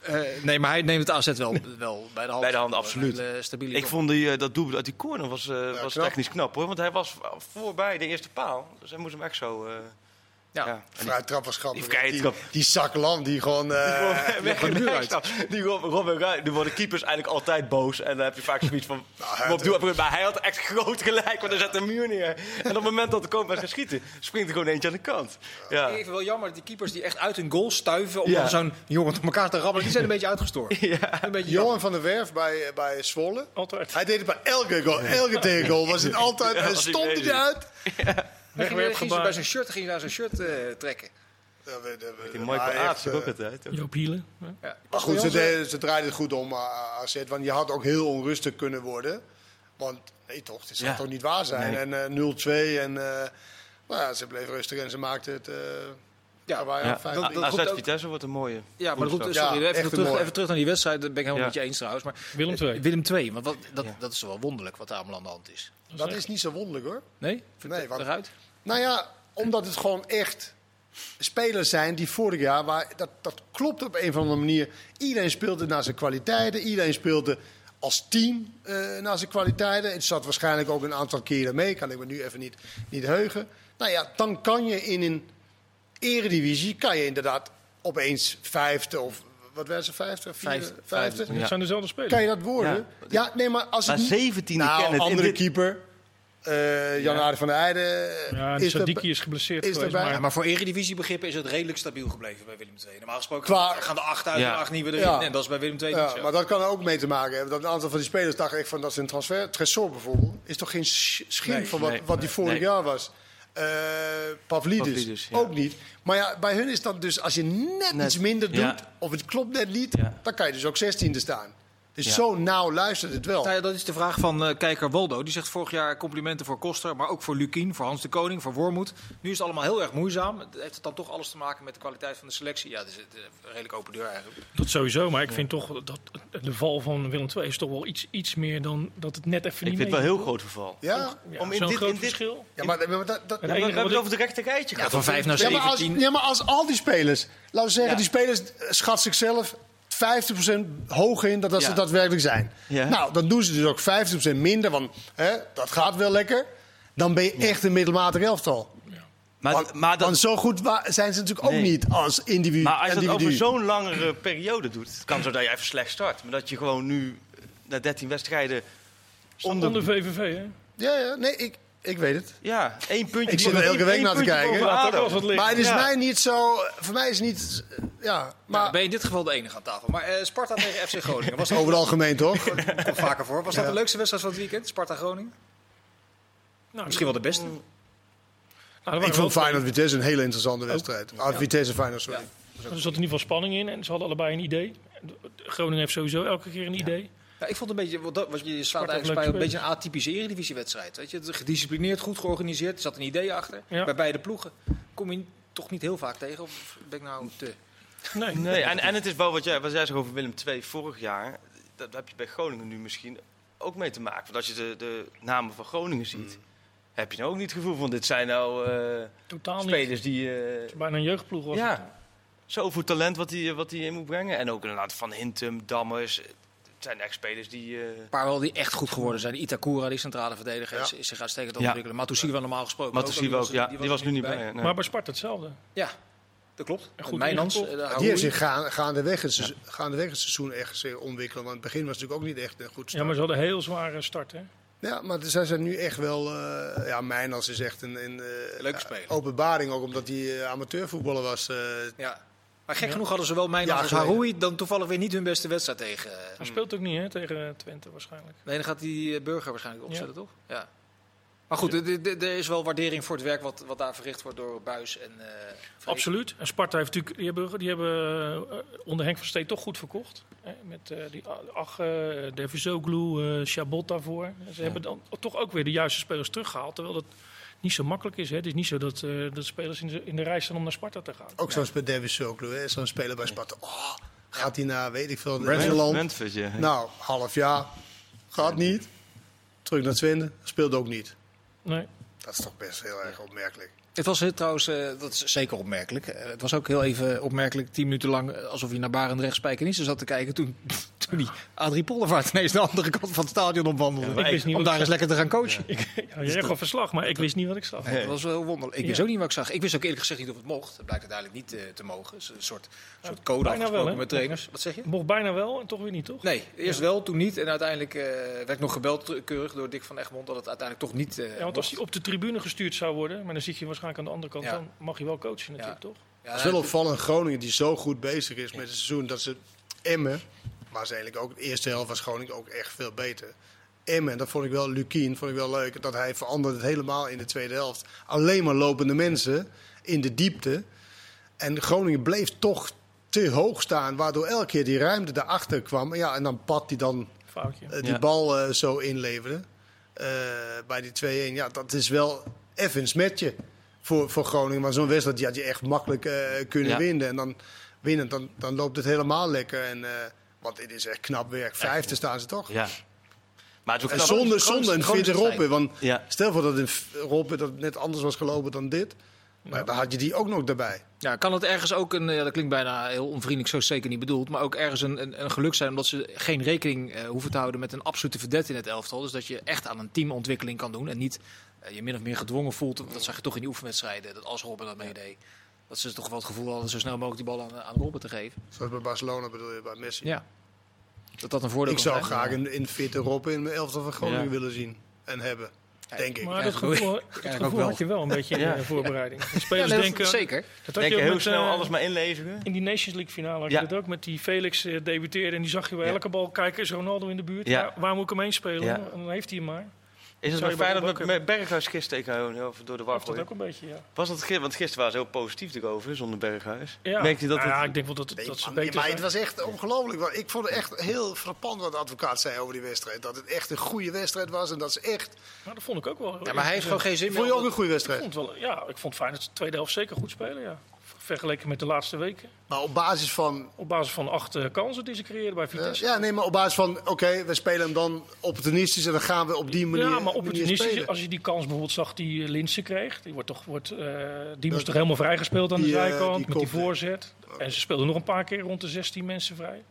Eh, nee, maar hij neemt het AZ wel, wel bij de hand. Bij de hand, absoluut. stabiele Ik vond die, eh, dat doelpunt uit die corner was, eh, was knap. technisch knap hoor. Want hij was voorbij de eerste paal. Dus hij moest hem echt zo... eh Ja. ja. Vrij trap was grappig. Die Die, die zaklam die gewoon... eh, de muur uit. Die Robin, Robin Ruij- nu worden keepers eigenlijk altijd boos. En dan heb je vaak zoiets van... Nou, hij op doel- maar hij had echt groot gelijk, want hij zet een muur neer. En op het moment dat de koper gaat schieten, springt er gewoon eentje aan de kant. Ja. Ik vind het wel jammer dat die keepers die echt uit hun goal stuiven om Ja. zo'n jongen op elkaar te rammelen, die zijn een beetje uitgestoord. Een beetje jammer. Johan van der Werf bij, eh, bij Zwolle. Altijd. Hij deed het bij elke goal. Elke tegengoal was het altijd... Hij hij stond bezig. eruit. Ze Wegwerpgebaar. bij zijn shirt, ging hij naar zijn shirt eh, trekken. Ja, we- we- Die maar Michael eh, ook altijd. Joop Hielen. Ja. Maar goed, ze, ze draaiden het goed om uh, AZ. Want je had ook heel onrustig kunnen worden. Want nee toch, het zou Ja. toch niet waar zijn. Nee. En eh 0-2 en... eh nou ja, ze bleven rustig en ze maakten het... eh Ja, ja, Ja. fijn. dat- dat- AZ Vitesse wordt een mooie. Ja, maar goed, sorry, Ja, even, terug, even terug naar die wedstrijd. Daar ben ik helemaal Ja. met je eens trouwens. Maar Willem Eh, II. Willem 2, want wat, dat, Ja. dat is wel wonderlijk wat daar allemaal aan de hand is. dat is niet zo wonderlijk hoor. Nee? Nee, want- Eruit? Nou ja, omdat het gewoon echt spelers zijn die vorig jaar, waar, dat, dat klopt op een of andere manier. Iedereen speelde naar zijn kwaliteiten, iedereen speelde als team eh, naar zijn kwaliteiten. Het zat waarschijnlijk ook een aantal keren mee, kan ik me nu even niet, niet heugen. Nou ja, dan kan je in een eredivisie, kan je inderdaad opeens vijfde of wat werden ze, 50? Vijf- 50? Het zijn dezelfde spelers. Kan je dat worden? Ja. Ja, nee, maar als Maar het... 17 nou, kennen andere dit- keeper. Eh Jan Aarde van der Heijden. Ja, is er, Sadiki is geblesseerd is geweest. Ja, Maar maar voor eredivisiebegrippen is het redelijk stabiel gebleven bij Willem II. Normaal gesproken Qua- gaan de acht uit Ja. en acht nieuwe erin. Ja. En dat is bij Willem II ja, maar dat kan er ook mee te maken hebben. Dat een aantal van die spelers dachten echt van dat is een transfer. Tresor bijvoorbeeld is toch geen sch- schim Nee, van wat, nee, wat die vorig nee. jaar was. Eh Pavlidis, Pavlidis, ja. ook niet. Maar ja, bij hun is dat dus als je net, Net, iets minder doet ja. of het klopt net niet, Ja. dan kan je dus ook 16e staan. Dus Ja. zo nauw luistert het wel. Nou ja, dat is de vraag van eh, kijker Waldo. Die zegt vorig jaar complimenten voor Koster, maar ook voor Lukien, voor Hans de Koning, voor Wormoed. Nu is het allemaal heel erg moeizaam. Heeft het dan toch alles te maken met de kwaliteit van de selectie? Ja, dat is een redelijk open deur eigenlijk. dat sowieso. Maar ik vind toch dat de val van Willem II is toch wel iets, iets meer dan dat het net even Ik niet vind het wel heel groot verval. ja? Ja, Om in Zo'n dit- groot in dit- verschil. Ja, maar, maar dat, dat, Het Ja, enige we hebben het over het rechte rijtje. Ja, gehad. van 5 naar Ja, maar als, 17. ja, maar als al die spelers, laten we zeggen, Ja. die spelers eh, schat zichzelf 50% hoger in dan dat ze Ja. daadwerkelijk zijn. Ja. Nou, dan doen ze dus ook 50% minder, want hè, dat gaat wel lekker. Dan ben je echt een middelmatig elftal. Maar, want, maar, dat, want zo goed zijn ze natuurlijk ook Nee. niet als individu. maar als je dat over zo'n langere periode doet, het kan zo dat je even slecht start. Maar dat je gewoon nu eh, na 13 wedstrijden Onder, onder... VVV, hè? Ja, ja, nee, ik, ik weet het. Ja, één puntje. Ik zit er elke week naar te kijken. Maar het is Ja. mij niet zo... Voor mij is het niet... Ja, Maar ben je in dit geval de enige aan tafel. Maar eh, Sparta tegen FC Groningen. Was over het algemeen toch? komt vaker voor. Was dat de leukste wedstrijd van het weekend? Sparta-Groningen? Nou, Misschien wel de beste. nou, er ik vond Feyenoord Vitesse een hele interessante wedstrijd. Ah, Vitesse Feyenoord, sorry. Ja. Er zat in ieder geval spanning in en ze hadden allebei een idee. Groningen heeft sowieso elke keer een idee. Ja, ik vond het een beetje, wat, je slaat eigenlijk bij een beetje een atypische eredivisiewedstrijd. Weet je, het is gedisciplineerd, goed georganiseerd. Er zat een idee achter. Ja. Bij beide ploegen kom je toch niet heel vaak tegen. Of ben ik nou te... Nee, Nee, en, en het is wel wat jij, wat jij zegt over Willem II vorig jaar. Dat heb je bij Groningen nu misschien ook mee te maken. Want als je de, de namen van Groningen ziet, heb je nou ook niet het gevoel van dit zijn nou eh, totaal niet. spelers die... eh, Het is bijna een jeugdploeg was het. ja, zoveel talent wat hij wat die in moet brengen. En ook inderdaad van Hintem, Dammers. Het zijn echt spelers die... eh, Een paar wel die echt goed geworden zijn. Itakura, die centrale verdediger, is, is zich uitstekend Ja. ontwikkelen. Matusiwa normaal gesproken. Matusiwa ook, ja. Die was nu niet bij. nee. Maar bij Sparta hetzelfde. Ja, dat klopt. En Goed, Mijnans, de Die heeft zich gaan, gaandeweg, het seizoen, gaandeweg het seizoen echt ontwikkelen. Want het begin was natuurlijk ook niet echt een goed Ja, start. maar ze hadden een heel zware start, hè? Ja, maar zij zijn nu echt wel... eh ja, Mijnans is echt een, een eh, Leuke speler. openbaring. Ook omdat hij amateurvoetballer was. eh. Ja. Maar gek genoeg hadden ze wel Mijnans Ja, als. Haroui dan toevallig weer niet hun beste wedstrijd tegen. eh, Hij speelt ook niet, hè? Tegen Twente waarschijnlijk. Nee, dan gaat die eh, Burger waarschijnlijk opzetten, toch? Ja. Maar goed, er- is wel waardering voor het werk wat, wat daar verricht wordt door Buis en eh. Absoluut. En Sparta heeft natuurlijk, die hebben, die hebben onder Henk van Steen toch goed verkocht. Hè? Met eh, die Ach, uh, Devizoglu, eh Chabot daarvoor. Ze hebben dan toch ook weer de juiste spelers teruggehaald. Terwijl dat niet zo makkelijk is. Hè? Het is niet zo dat, eh, dat spelers in de, in de rij staan om naar Sparta te gaan. Ook zo'n speler Davis Soklu, hè, zo'n speler bij Sparta. Oh, gaat hij naar, weet ik veel, Nederland? Brentford, ja. Nou, half jaar. Gaat niet. Terug naar Twente. Speelde ook niet. Nee. Dat is toch best heel erg opmerkelijk. Het was eh, trouwens, eh, dat is zeker opmerkelijk. Eh, het was ook heel even opmerkelijk, tien minuten lang, alsof je naar Barend Rechtspijkenissen zat te kijken. Toen, toen die Adrie Poldervaart ineens de andere kant van het stadion opwandelde. ik wist niet om daar ik eens lekker te gaan coachen. Ja, je zegt wel verslag, maar ik wist niet wat ik zag. Dat was wel heel wonderlijk. Ik wist Ja. ook niet wat ik zag. Ik wist ook eerlijk gezegd niet of het mocht. Het blijkt uiteindelijk niet eh, te mogen. Het is een soort, soort code bijna wel, afgesproken hè? met trainers. Wat zeg je? Mocht bijna wel en toch weer niet, toch? Nee, eerst wel, toen niet. En uiteindelijk eh, werd nog gebeld keurig door Dick van Egmond dat het uiteindelijk toch niet eh Ja, want als hij op de tribune gestuurd zou worden, maar dan zit je waarschijnlijk aan de andere kant, Ja. dan mag je wel coachen natuurlijk, toch? Ja, Het is wel opvallend Groningen die zo goed bezig is met het seizoen. Dat ze Emmen, maar ze eigenlijk ook de eerste helft was Groningen ook echt veel beter. Emmen, dat vond ik wel, Lukien vond ik wel leuk. Dat hij veranderde het helemaal in de tweede helft. Alleen maar lopende mensen in de diepte. En Groningen bleef toch te hoog staan. Waardoor elke keer die ruimte daarachter kwam. Ja, en dan Pat die dan Foutje. eh, die Ja. bal eh, zo inleverde. eh, bij die 2-1. Ja, dat is wel even een smetje voor, voor Groningen. Maar zo'n wedstrijd die had je echt makkelijk eh, kunnen Ja. winnen. En dan winnen, dan, dan loopt het helemaal lekker. En, eh, want dit is echt knap werk. Vijfde staan ze toch? Ja. Maar het En zonder, zonder een Roppe. Want Ja. stel voor dat een Roppe dat net anders was gelopen dan dit. Maar dan had je die ook nog daarbij. Ja, kan het ergens ook een, ja, dat klinkt bijna heel onvriendelijk, zo zeker niet bedoeld, maar ook ergens een, een, een geluk zijn omdat ze geen rekening eh, hoeven te houden met een absolute verdette in het elftal. Dus dat je echt aan een teamontwikkeling kan doen en niet je min of meer gedwongen voelt. Dat zag je toch in die oefenwedstrijden, dat als Robben dat meedeed. Dat ze toch wel het gevoel hadden zo snel mogelijk die bal aan, aan Robben te geven. Zoals bij Barcelona bedoel je, bij Messi. Ja. Dat dat een voordeel Ik zou graag een, een fitte Robben in mijn elftal van Groningen Ja. willen zien. En hebben. Denk ik. Maar dat gevoel, ik. dat Kijk, ook gevoel wel. had je wel een beetje in Ja. de voorbereiding. De Ja, spelers nee, denken... zeker. Dat had Denk je heel met, snel eh, alles maar inleveren? In die Nations League finale had Ja. je dat ook met die Felix eh, debuteerde en die zag je bij Ja. elke bal kijken, is Ronaldo in de buurt? Ja. Waar, waar moet ik hem heen spelen? En dan heeft hij hem maar. Is het nog fijn dat met, met Berghuis gisteren tegen of door de war dat ook een beetje, ja. Was dat gisteren? Want gisteren waren ze heel positief erover, zonder Berghuis. ja. Merkte je dat Nou ja, het- ik denk wel dat, het- Nee, dat ze beter maar zijn. het was echt ongelooflijk. Want Ik vond het echt heel frappant wat de advocaat zei over die wedstrijd. Dat het echt een goede wedstrijd was. En dat ze echt... Maar dat vond ik ook wel. Ja, maar hij heeft gewoon geen zin Vond meer. je ook een goede Ik wedstrijd? vond wel, ja, ik vond fijn dat ze de tweede helft zeker goed spelen, ja. Vergeleken met de laatste weken. Maar op basis van... Op basis van acht eh, kansen die ze creëerden bij Vitesse. ja, nee, maar op basis van... Oké, we spelen hem dan opportunistisch. En dan gaan we op die manier, ja, maar opportunistisch, als je die kans bijvoorbeeld zag die eh, Linse kreeg, die, wordt toch, wordt, eh, die moest toch helemaal vrijgespeeld aan de die, zijkant die met die voorzet. En ze speelden nog een paar keer rond de 16 mensen vrij.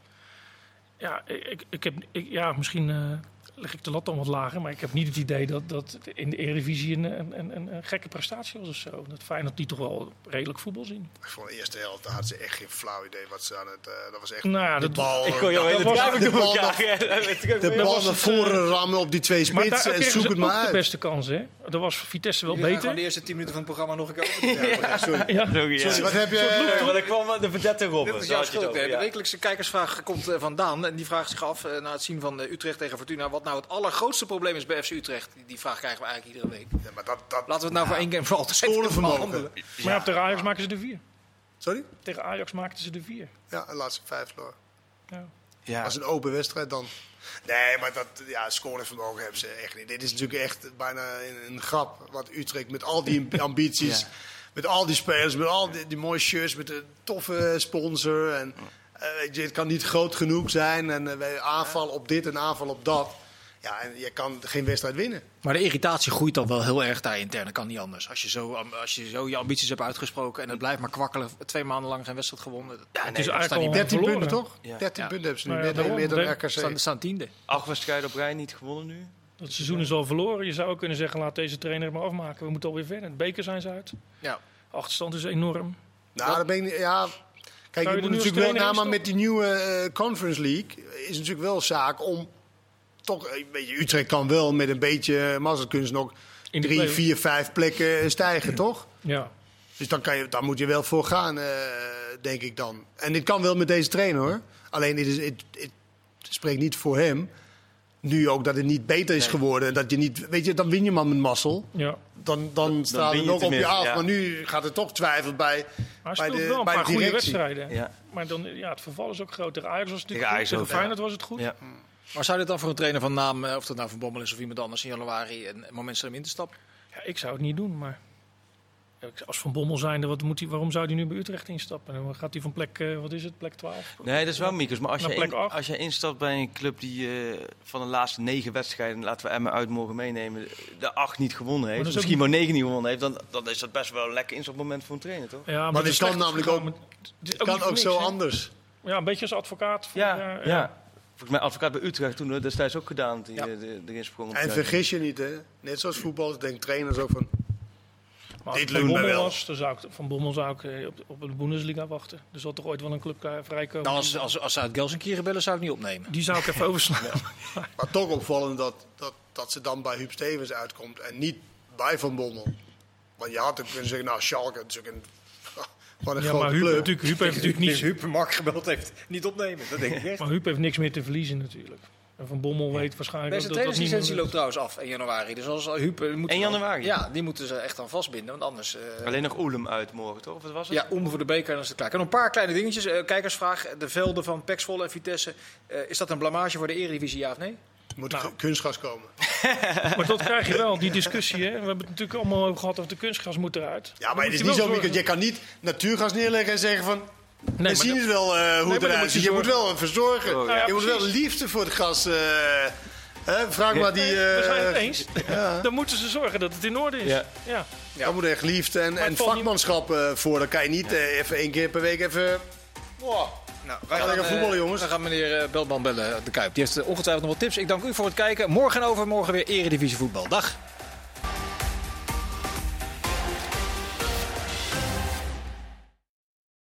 Ja, ik, ik heb, ik, ja misschien leg ik de lat dan wat lager, maar ik heb niet het idee dat, dat in de Eredivisie een, een, een, een, gekke prestatie was of zo. Dat Feyenoord die toch wel redelijk voetbal zien. Ik vond de eerste helft, daar had ze echt geen flauw idee wat ze aan het... eh, dat was echt... Nou ja, de dat, bal, Ik kon jou Dat hele was- drijving de door bal elkaar. de dat bal was naar voren rammen op die twee spitsen en zoek het maar de beste kans, hè? Dat was Vitesse wel Je beter. gewoon de eerste 10 minuten van het programma nog een keer sorry. Ja. Sorry, wat heb je... Maar dan kwam de verdette Robben. Je. De wekelijkse kijkersvraag komt eh, van Daan. En die vraagt zich af, eh, na het zien van Utrecht tegen Fortuna... wat nou het allergrootste probleem is bij FC Utrecht. Die, vraag krijgen we eigenlijk iedere week. Ja, maar dat, dat... Laten we het nou voor één en voor altijd behandelen. Maar ja, tegen Ajax maken ze er vier. Sorry? Tegen Ajax maakten ze er vier. Ja, de laatste vijf verloren. Ja. Ja. Als een open wedstrijd dan. Nee, maar dat ja, scorevermogen hebben ze echt niet. Dit is natuurlijk echt bijna een, een grap. Wat Utrecht met al die ambities, Ja. met al die spelers, met al die, die mooie shirts, met een toffe sponsor. En, eh, weet je, het kan niet groot genoeg zijn. En wij aanval op dit en aanval op dat. Ja, en je kan geen wedstrijd winnen. Maar de irritatie groeit dan wel heel erg daar intern. Dat kan niet anders. Als je, zo, als je zo je ambities hebt uitgesproken en het blijft maar kwakkelen. Twee maanden lang geen wedstrijd gewonnen. Ja, Het is dat eigenlijk staat niet al meer. 13 verloren. punten toch? Ja. 13 Ja. punten hebben ze nu. Ja, meer, daarom. meer dan De- RKC. Staan, staan tiende. Acht wedstrijden op rij niet gewonnen nu. Dat seizoen is al verloren. Je zou ook kunnen zeggen, laat deze trainer maar afmaken. We moeten alweer verder. De beker zijn ze uit. Ja. Achterstand is enorm. Nou, dan ben ik, niet- ja. Kijk, je je moet natuurlijk wel, nou, maar met die nieuwe eh, Conference League is het natuurlijk wel zaak om toch, eh, weet je, Utrecht kan wel met een beetje mazzel kunnen ze nog In drie, play- vier, vijf plekken stijgen, toch? Ja. Dus dan, kan je, dan moet je wel voor gaan, eh, denk ik dan. En dit kan wel met deze trainer hoor. Alleen dit is, het, het spreekt niet voor hem. Nu ook dat het niet beter is geworden. Dat je niet, weet je, dan win je maar met mazzel. ja. Dan, dan staat win het nog op je af. ja. Maar nu gaat er toch twijfel bij, Maar bij hij speelt de, wel een bij paar de goede wedstrijden. Ja. Maar dan, ja, het verval is ook groot. Tegen Ajax was het natuurlijk goed. Tegen. Feyenoord was het goed. Ja. Maar zou dit dan voor een trainer van naam, eh, of dat nou Van Bommel is of iemand anders in januari, een moment zijn om in te stappen? Ja, ik zou het niet doen, maar... Als Van Bommel zijnde, wat moet hij, waarom zou hij nu bij Utrecht instappen? Dan gaat hij van plek, eh, wat is het, plek 12? Nee, dat is wel Miekers. Maar als je, in- als je instapt bij een club die eh, van de laatste negen wedstrijden, laten we Emmen uit mogen meenemen, de acht niet gewonnen heeft, misschien ook maar negen niet gewonnen heeft, dan, dan is dat best wel een lekker instapmoment voor een trainer, toch? Ja, Maar het dit kan namelijk ook- Het kan voor ook zo anders. Ja, een beetje als advocaat. Ja, Ja, ja. Volgens mij advocaat bij Utrecht toen eh, destijds ook gedaan, die Ja. eh, de- En vergis je niet, hè? Net zoals voetbal, denkt trainers ook van. Maar Dit lukt Bommel wel. was, dan zou ik, Van Bommel zou ik eh, op, op de Bundesliga wachten. Er zal toch ooit wel een club klaar- vrijkomen. Nou, als, als, als ze uit Gelsenkirchen bellen, zou ik niet opnemen. Die zou ik even overslaan. Maar toch opvallend dat, dat, dat ze dan bij Huub Stevens uitkomt en niet bij Van Bommel. Want je had ook kunnen zeggen, nou, Schalke, ook een, een Ja, grote maar Huub, club. natuurlijk, Huub heeft natuurlijk niets, Huub Mark gebeld heeft, niet opnemen. Dat denk ik echt. maar Huub heeft niks meer te verliezen natuurlijk. En Van Bommel weet waarschijnlijk Deze dat dat niet meer- loopt trouwens af in januari. Dus als Huub eh, moet 1 januari? Ja, die moeten ze echt dan vastbinden. Want anders. eh, Alleen nog Oelem uit morgen, toch? Of wat was het? Ja, om voor de beker en dan is het klaar. En een paar kleine dingetjes. Eh, kijkersvraag. De velden van Pek Zwolle en Vitesse. Eh, is dat een blamage voor de Eredivisie, ja of nee? Moet Nou. er kunstgas komen. Maar dat krijg je wel, die discussie. Hè? We hebben het natuurlijk allemaal over gehad over de kunstgas moet eruit. Ja, Dan maar het is je niet zo, Mieke, je kan niet natuurgas neerleggen en zeggen van... Nee, we zien dat- het wel eh, hoe het eruit je ziet. Je moet wel verzorgen. Oh, ja. je moet wel liefde voor het gas... eh, hè, vraag maar die... we zijn het eh, eens. Dan moeten ze zorgen dat het in orde is. Ja. Ja. Daar moet echt liefde en, en niet- vakmanschap eh, voor. Dan kan je niet eh, even één keer per week even... Wow. Nou, wij gaan lekker voetballen, jongens. We gaan meneer eh, Beltman bellen, de Kuip. Die heeft eh, ongetwijfeld nog wat tips. Ik dank u voor het kijken. Morgen en overmorgen weer Eredivisie voetbal. Dag.